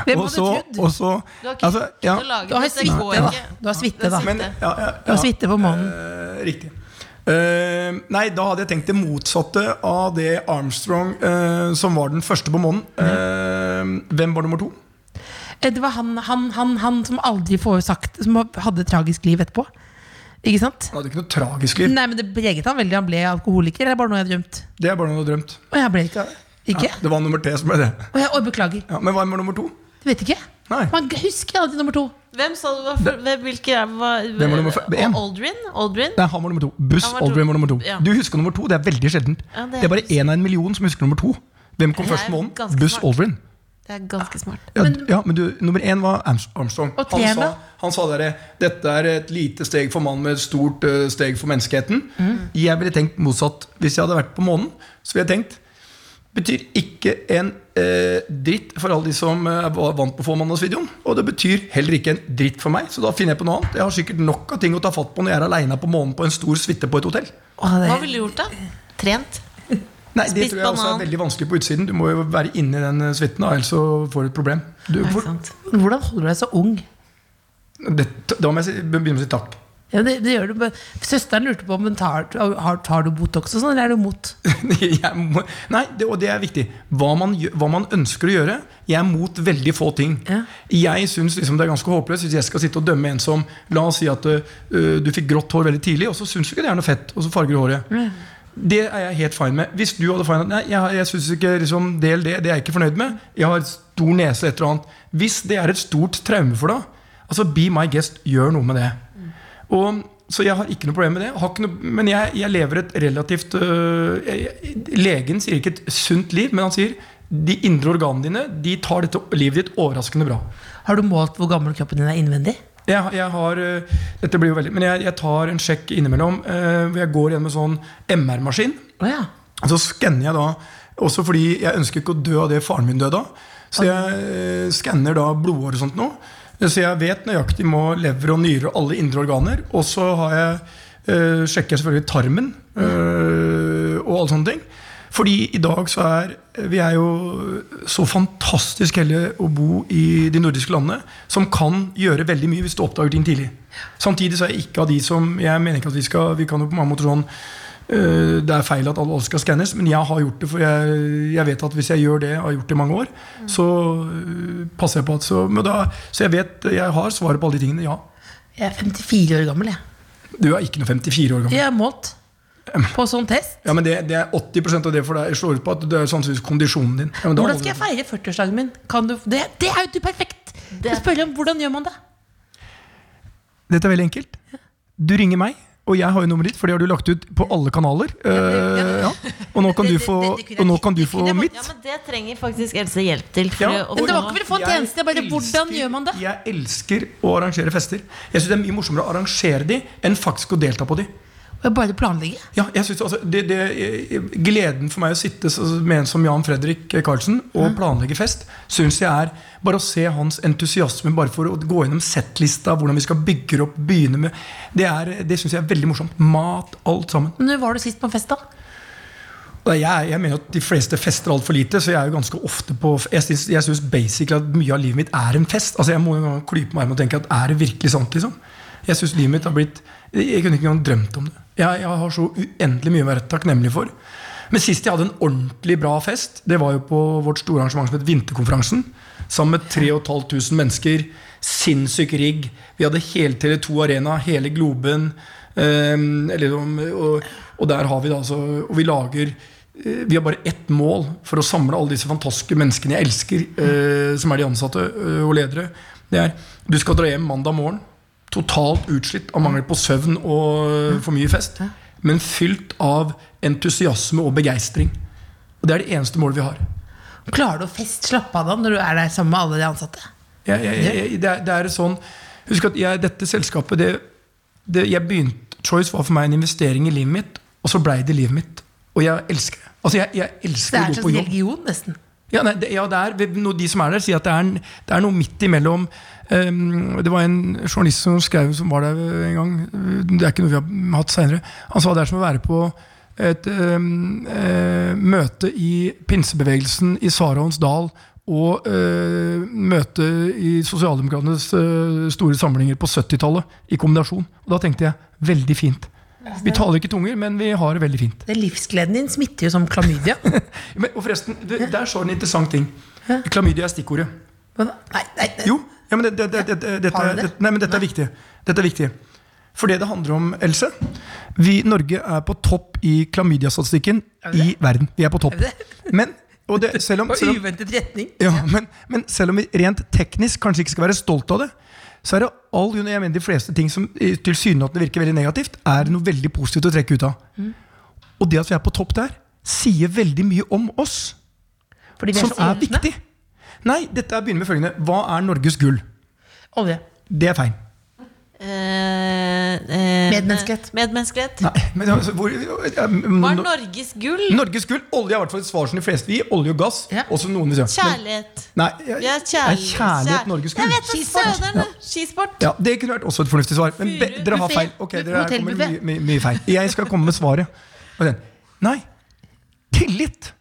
Hvem hadde trodd?
og så
Du har ikke
altså, ja,
Du har suite, da. Du har suite, da.
men, ja, ja,
Du har suite på månen.
Uh, riktig. Uh, nei, da hadde jeg tenkt det motsatte av det Armstrong uh, som var den første på månen. Eh, hvem var nummer to?
Eh, Det var han, han, han, han som aldri får sagt Som hadde et tragisk liv etterpå. Ikke sant?
Han hadde ikke noe tragisk liv.
Nei, men Det preget han veldig. Han ble alkoholiker. Eller er det bare noe jeg har drømt?
Det er bare noe du har drømt.
Og jeg ble ikke Ikke?
Det var nummer tre som ble det.
Og jeg, og beklager.
Ja, men hva var nummer to?
Du vet ikke?
Nei.
Man husker alltid nummer to.
Hvem sa du var for, hvem, hvilke er, var,
Hvem var nummer én?
Aldrin? Aldrin?
Nei, han var nummer to. Buss
var.
Aldrin var nummer to.
Ja.
Du husker nummer to. Det er veldig sjeldent.
Ja, det
det,
er
er bare én av en million som husker nummer to. Hvem kom
er
først med månen? Buss
smart.
Aldrin.
Det er ganske smart.
Ja, ja, men du, Nummer én var Armstrong.
Og
Han sa, han sa dere, dette er et lite steg for mannen med et stort uh, steg for menneskeheten.
Mm.
Jeg ville tenkt motsatt. Hvis jeg hadde vært på månen, så ville jeg tenkt betyr ikke en eh, dritt for alle de som eh, var vant på fåmannsvideoen. Og det betyr heller ikke en dritt for meg, så da finner jeg på noe annet. Jeg har sikkert nok av ting å ta fatt på når jeg er aleine på månen på en stor suite på et hotell.
Åh, det,
Hva ville du gjort, da? Trent?
Nei, Det
Spist
tror jeg også er veldig vanskelig på utsiden. Du må jo være inni den eh, suiten, ellers så får du et problem. Du, hvor.
Hvordan holder du deg så ung?
det, da må jeg si, begynne med å si takk.
Ja, det, det gjør du. Søsteren lurte på om hun tar, har, tar du Botox og sånn, eller er du mot?
må, nei, det, og det er viktig. Hva man, hva man ønsker å gjøre. Jeg er mot veldig få ting.
Ja.
Jeg syns liksom det er ganske håpløst hvis jeg skal sitte og dømme en som La oss si at uh, du fikk grått hår veldig tidlig, og så syns du ikke det er noe fett, og så farger du håret. Det er jeg helt fine med. Hvis du hadde fine Nei, jeg, jeg synes ikke liksom, del det, det er jeg ikke fornøyd med. Jeg har stor nese, et eller annet. Hvis det er et stort traume for deg, altså be my guest, gjør noe med det. Og, så jeg har ikke noe problem med det. Noe, men jeg, jeg lever et relativt øh, jeg, Legen sier ikke et sunt liv, men han sier de indre organene dine De tar dette livet ditt overraskende bra.
Har du målt hvor gammel kroppen din er innvendig?
Jeg, jeg har, øh, dette blir jo veldig, men jeg, jeg tar en sjekk innimellom. øh, hvor jeg går gjennom en sånn MR-maskin.
Oh, ja.
Og så skanner jeg da Også fordi jeg ønsker ikke å dø av det faren min døde av. Så jeg øh, skanner da blodår og sånt nå. Så jeg vet nøyaktig må lever og nyrer og alle indre organer. Og så har jeg, øh, sjekker jeg selvfølgelig tarmen øh, og alle sånne ting. Fordi i dag så er vi er jo så fantastisk heldige å bo i de nordiske landene, som kan gjøre veldig mye hvis du oppdager ting tidlig. Samtidig så er jeg ikke av de som Jeg mener ikke at vi skal Vi kan jo på mange måter sånn øh, det er feil at alle skal skannes, men jeg har gjort det. For jeg, jeg vet at hvis jeg gjør det, jeg har gjort det i mange år, så øh, passer jeg på at så, men da, så jeg vet jeg har svaret på alle de tingene. Ja.
Jeg er 54 år gammel, jeg.
Du er ikke noe 54 år gammel.
Jeg er målt på sånn test.
Ja, men det, det er 80% av det for deg slår ut på at det er sannsynligvis kondisjonen din. Ja, men
Hvordan skal jeg feire 40-årsdagen min? Kan du, det, det er jo ikke perfekt! Jeg spør om hvordan gjør man det?
det. Dette er veldig enkelt. Du ringer meg, og jeg har jo nummeret ditt, for det har du lagt ut på alle kanaler. Eh, ja. Og nå kan du få, kan du få
kunne
mitt.
Ja, men Det trenger faktisk Else hjelp til. For
Ja,
å
Men det var ikke for å få en tjeneste, bare elsker, hvordan gjør man det?
Jeg elsker å arrangere fester. Jeg synes det er mye morsommere å arrangere de enn faktisk å delta på de.
Bare planlegge.
Ja, jeg synes, altså, det, det, gleden for meg å sitte med en som Jan Fredrik Karlsen og planlegge fest, syns jeg er bare å se hans entusiasme bare for å gå gjennom settlista, hvordan vi skal bygge opp, begynne med Det, er- det syns jeg er veldig morsomt. Mat, alt sammen.
Men Når var du sist på en fest, da?
Jeg, jeg mener at de fleste fester altfor lite, så jeg er jo ganske ofte på Jeg syns, jeg syns basically at mye av livet mitt er en fest. Altså Jeg må klype meg i og tenke at er det virkelig sant? liksom? Jeg syns livet mitt har blitt Jeg kunne ikke engang drømt om det. Jeg, jeg har så uendelig mye å være takknemlig for. Men sist jeg hadde en ordentlig bra fest, det var jo på vårt store arrangement som het Vinterkonferansen. Sammen med 3500 mennesker. Sinnssyk rigg. Vi hadde hele Tele2 Arena, hele Globen. ehm, eller, og, og der har vi da altså Og vi lager eh, vi har bare ett mål for å samle alle disse fantastiske menneskene jeg elsker, eh, som er de ansatte eh, og ledere. Det er du skal dra hjem mandag morgen, totalt utslitt av mangel på søvn og eh, for mye fest, men fylt av entusiasme og begeistring. Og Det er det eneste målet vi har.
Klarer du å fest, slappe av da når du er der sammen med alle de ansatte?
Jeg, jeg, jeg, det, er, det er sånn Husk at jeg, dette selskapet det, det, jeg begynte, Choice var for meg en investering i livet mitt, og så blei det livet mitt. Og jeg elsker det. Altså, jeg, jeg elsker
er
å gå
en
på
er
jobb.
religion, nesten.
Ja, nei, det, ja det er, De som er der, sier at det er, det er noe midt imellom Det var en journalist som skrev som var der en gang. Det er ikke noe vi har hatt seinere. Han sa det er som å være på et øhm, øh, møte i pinsebevegelsen i Saraons dal og øh, møte i sosialdemokratenes øh, store samlinger på 70-tallet i kombinasjon. Og da tenkte jeg veldig fint. Vi taler ikke tunger, men vi har det veldig fint.
Den livsgleden din smitter jo som klamydia.
Men, og forresten, det, der så du en interessant ting. Klamydia er stikkordet.
Nei, nei, nei.
Jo, ja, men det, det, det,
Har du det?
nei, men dette er viktig. Dette er viktig. For det det handler om, Else vi, Norge er på topp i klamydiastatistikken i verden. Vi er på topp. Men, og det, selv, om, selv, om,
uventet retning.
ja, men, men selv om vi rent teknisk kanskje ikke skal være stolt av det, så er det all, jeg mener de fleste ting som eh, tilsynelatende virker veldig negativt, er noe veldig positivt å trekke ut av.
Mm.
Og det at vi er på topp der, sier veldig mye om oss som
så
er viktig. Nei, dette er begynner med følgende. Hva er Norges gull?
Olje.
Det er feil.
Eh, eh,
Medmenneskelighet.
Medmenneskelighet.
Nei, men altså, hvor, ja,
Hva er Norges gull?
Norges gull. Olje er i hvert fall et svar som de fleste vil gi. Olje og gass.
Ja.
Også noen vil si. Men-
Kjærlighet.
Nei, ja,
Ja,
er kjærlighet
kjær-
Norges
Jeg
gull?
vet det, søderne! Skisport.
Ja, Det kunne vært også et fornuftig svar. Men be, dere har feil. Ok, dere kommer mye, mye, mye feil. Jeg skal komme med svaret. Nei. Tillit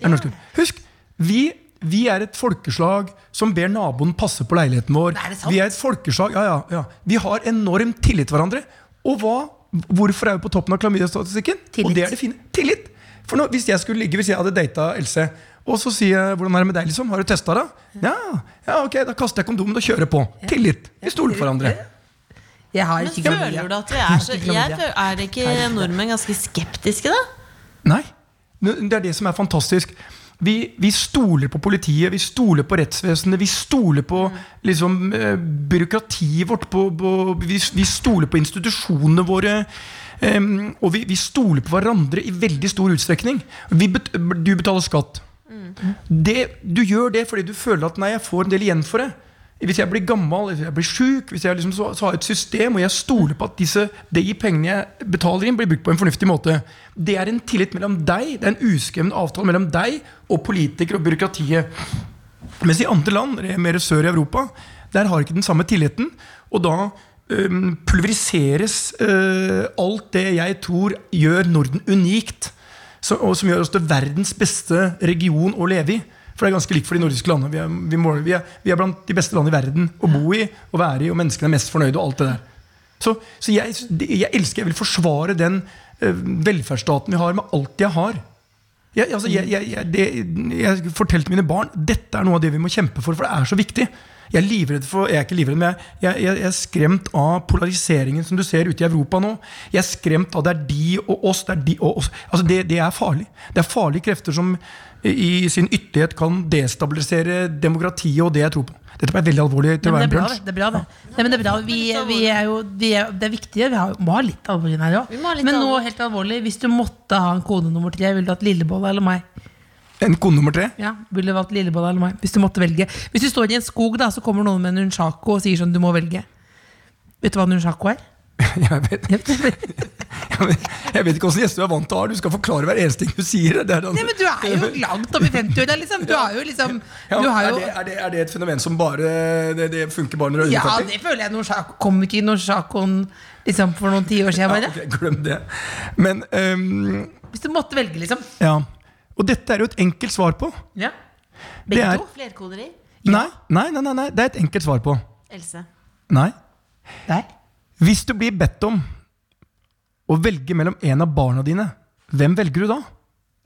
er norsk gull. Husk, vi, vi er et folkeslag som ber naboen passe på leiligheten vår.
Er det sant?
Vi er et folkeslag, ja, ja, ja. Vi har enorm tillit til hverandre. Og hva, hvorfor er vi på toppen av klamydiastatistikken? Og det er det fine. Tillit. For nå, hvis jeg skulle ligge, hvis jeg hadde data Else, og så sier jeg 'hvordan er det med deg', liksom? Har du testa det? Ja, ja, ok, da kaster jeg kondomen og kjører på. Tillit. Vi stoler på hverandre.
Jeg har
Men føler du at vi er så
Ikke
jeg føler, Er ikke nordmenn ganske skeptiske, da?
Nei. Det er det som er fantastisk. Vi, vi stoler på politiet, vi stoler på rettsvesenet, vi stoler på liksom, eh, byråkratiet vårt. På, på, vi, vi stoler på institusjonene våre. Um, og vi, vi stoler på hverandre i veldig stor utstrekning. Vi bet, du betaler skatt. Det, du gjør det fordi du føler at nei, jeg får en del igjen for det. Hvis jeg blir gammel, hvis jeg blir sjuk, liksom så, så har jeg et system, og jeg stoler på at disse, de pengene jeg betaler inn, blir brukt på en fornuftig måte. Det er en tillit mellom deg, det er en uskreven avtale mellom deg og politikere og byråkratiet. Mens i andre land, mer sør i Europa, der har ikke den samme tilliten. Og da øhm, pulveriseres øh, alt det jeg tror gjør Norden unikt. Så, og som gjør oss til verdens beste region å leve i. For det er ganske likt for de nordiske landene. Vi er, vi, måler, vi, er, vi er blant de beste landene i verden å bo i og være i, og menneskene er mest fornøyde. og alt det der. Så, så jeg, jeg elsker, jeg vil forsvare den øh, velferdsstaten vi har, med alt jeg har. Jeg, altså, jeg, jeg, det, jeg fortalte mine barn dette er noe av det vi må kjempe for, for det er så viktig. Jeg er livredd for, jeg er ikke livredd, men jeg er skremt av polariseringen som du ser ute i Europa nå. Jeg er skremt av det er de og oss. Det er, de og oss. Altså, det, det er farlig. Det er farlige krefter som i sin ytterlighet kan destabilisere demokratiet og det jeg tror på. Dette ble veldig alvorlig til å være en
bra,
brunsj.
det. det er bra, det. Nei, men det er bra. Vi, vi er jo, vi er, det er viktig. Vi har, må ha litt alvor inn her òg. Men nå helt alvorlig, hvis du måtte ha en kone nummer tre, ville du hatt Lillebolla eller meg?
En kone nummer tre.
Ja, ville du valgt Lillebolla eller meg? Hvis du måtte velge. Hvis du står i en skog, da, så kommer noen med en nunchako og sier sånn, du må velge. Vet du hva nunchako er?
Jeg vet, jeg vet ikke hvordan gjester du er vant til å ha. Du skal forklare hver eneste ting du sier. Det er,
Nei, men du er jo langt i 50-åra, liksom. Du jo liksom
Ja,
du har
er, det, er, det, er det et fenomen som bare Det, det funker bare når du er
Ja,
under 40?
det føler jeg nunchako Kom ikke nunchakoen liksom for noen tiår siden,
Ja, okay, glem det. Men um,
Hvis du måtte velge, liksom.
ja. Og dette er jo et enkelt svar på.
Ja.
Det
Begge
er-
to?
Flerkoderi?
Nei, nei, nei, nei, nei, det er et enkelt svar på.
Else.
Nei.
Der.
Hvis du blir bedt om å velge mellom en av barna dine, hvem velger du da?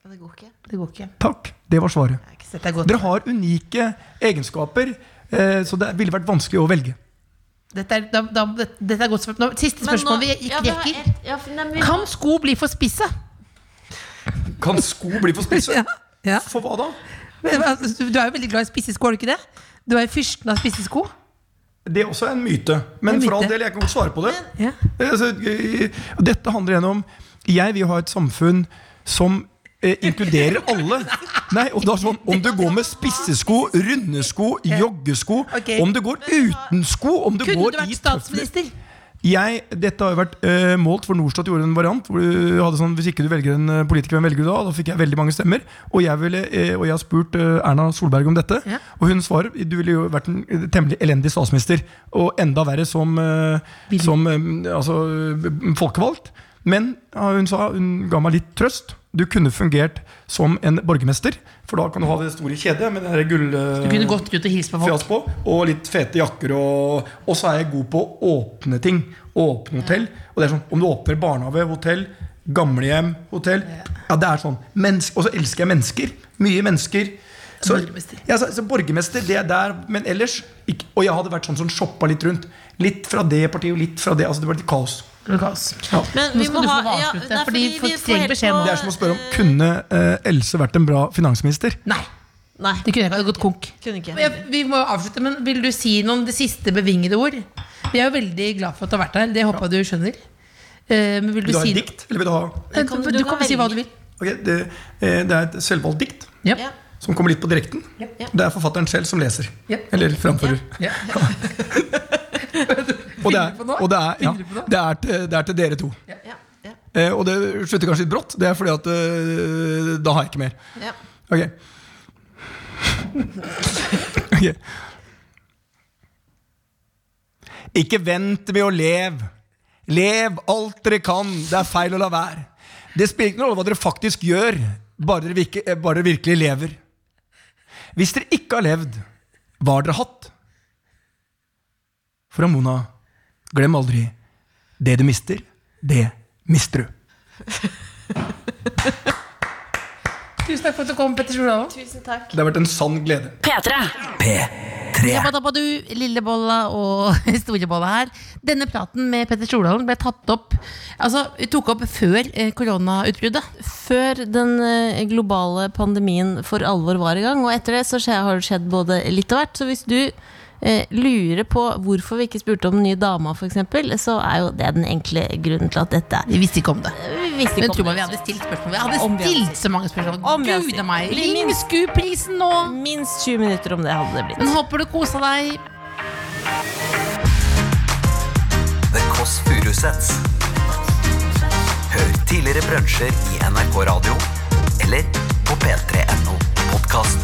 Det går ikke.
Det går ikke.
Takk, det var svaret.
Godt.
Dere har unike egenskaper, eh, så det ville vært vanskelig å velge.
Dette er, da, da, dette er godt spørsmål. Siste spørsmål.
nå-
Vi gikk
ja,
rekker.
ett- ja, nei, vi
Kan sko bli for spisse?
Kan sko bli for spisse?
Ja. ja.
For hva da?
Men, altså, Du er jo veldig glad i spisse sko, er du ikke det? Du er jo fyrsten av spisse sko.
Det er også en myte. Men
En
for all del, jeg kan godt svare på det.
Ja.
Altså, eh, dette handler igjen om Jeg vil ha et samfunn som eh, inkluderer alle. Nei, og er sånn, Om du går med spissesko, runde sko, joggesko,
okay.
om du går uten sko, om du
Kunne
går
du vært statsminister?
Jeg, Dette har jo vært uh, målt, for Norstat gjorde en variant. Hvor du hadde sånn, Hvis ikke du velger en eh, politiker, hvem velger du da? Da fikk jeg veldig mange stemmer. Og jeg, ville, uh, og jeg har spurt uh, Erna Solberg om dette,
Ja.
og hun svarer du ville jo vært en temmelig elendig statsminister. Og enda verre som, som altså, folkevalgt. Men hun sa, hun ga meg litt trøst. Du kunne fungert som en borgermester, for da kan du ha det store kjedet med det gull...
Du kunne gått ut og hilst på folk.
på, og litt fete jakker. Og, og så er jeg god på å åpne ting. Åpne hotell. Og det er sånn, Om du åpner barnehage, hotell, gamlehjem, hotell Ja, det er sånn. Mennesk, og så elsker jeg mennesker. Mye mennesker. Så,
Borgermester.
Ja, så, så borgermester, det er der. Men ellers ikke, Og jeg hadde vært sånn som shoppa litt rundt. Litt fra det partiet og litt fra det. Altså Det var litt kaos.
Lukas.
Men
Nå
vi
skal
må ha ja, er
fordi
vi får
beskjed om
på-
Det er som å spørre om Kunne eh, Else vært en bra finansminister?
Nei,
Nei,
det kunne ikke. Det gått konk.
kunne ikke.
Jeg- Vi må avslutte, men Vil du si noen det siste bevingede ord? Vi er jo veldig glad for at du har vært her. Det håper jeg du skjønner. Eh, Men vil du
Vil du ha
si
et dikt? Eller vil du ha
Du
kan-
kan,
du
du
kan
si hva du vil.
Okay, det, eh, det er et selvvalgt dikt
Ja.
Ja.
som kommer litt på direkten.
Ja.
Det er forfatteren selv som leser.
Ja.
Eller framfører. Og det er, er, er, til, det er til dere to.
Ja, ja,
Eh, og det slutter kanskje litt brått. Det er fordi at eh, da har jeg ikke mer.
ja.
Ok. Ok. Ikke vent med å leve. Lev alt dere kan. Det er feil å la være. Det spiller ikke noen rolle hva dere faktisk gjør, bare dere, virke, eh, bare dere virkelig lever. Hvis dere ikke har levd, hva har dere hatt? For Amona, glem aldri det du mister, det mister du.
Tusen takk for at du kom, Petter Stordalen.
Tusen takk.
Det har vært en sann glede.
P3.
P3.
Jabba-dabba-du, lille bolla og store bolla her. Denne praten med Petter Stordalen ble tatt opp Altså, vi tok opp før eh, koronautbruddet.
Før den eh, globale pandemien for alvor var i gang, og etter det så har det skjedd både litt og hvert. Så hvis du eh, lurer på hvorfor vi ikke spurte om den nye dama, f.eks., så er jo det den enkle grunnen til at dette er
Vi visste ikke om det.
Vi ikke
Men tror man vi hadde stilt spørsmål. Vi hadde
Om vi hadde
stilt så mange spørsmål.
Om
Gud a meg. Ring SKU-prisen nå!
Minst 20 minutter om det hadde det blitt.
Men håper du kosa deg.
The Kåss Furuseths. Hør tidligere brunsjer i NRK Radio eller på p3.no podkast.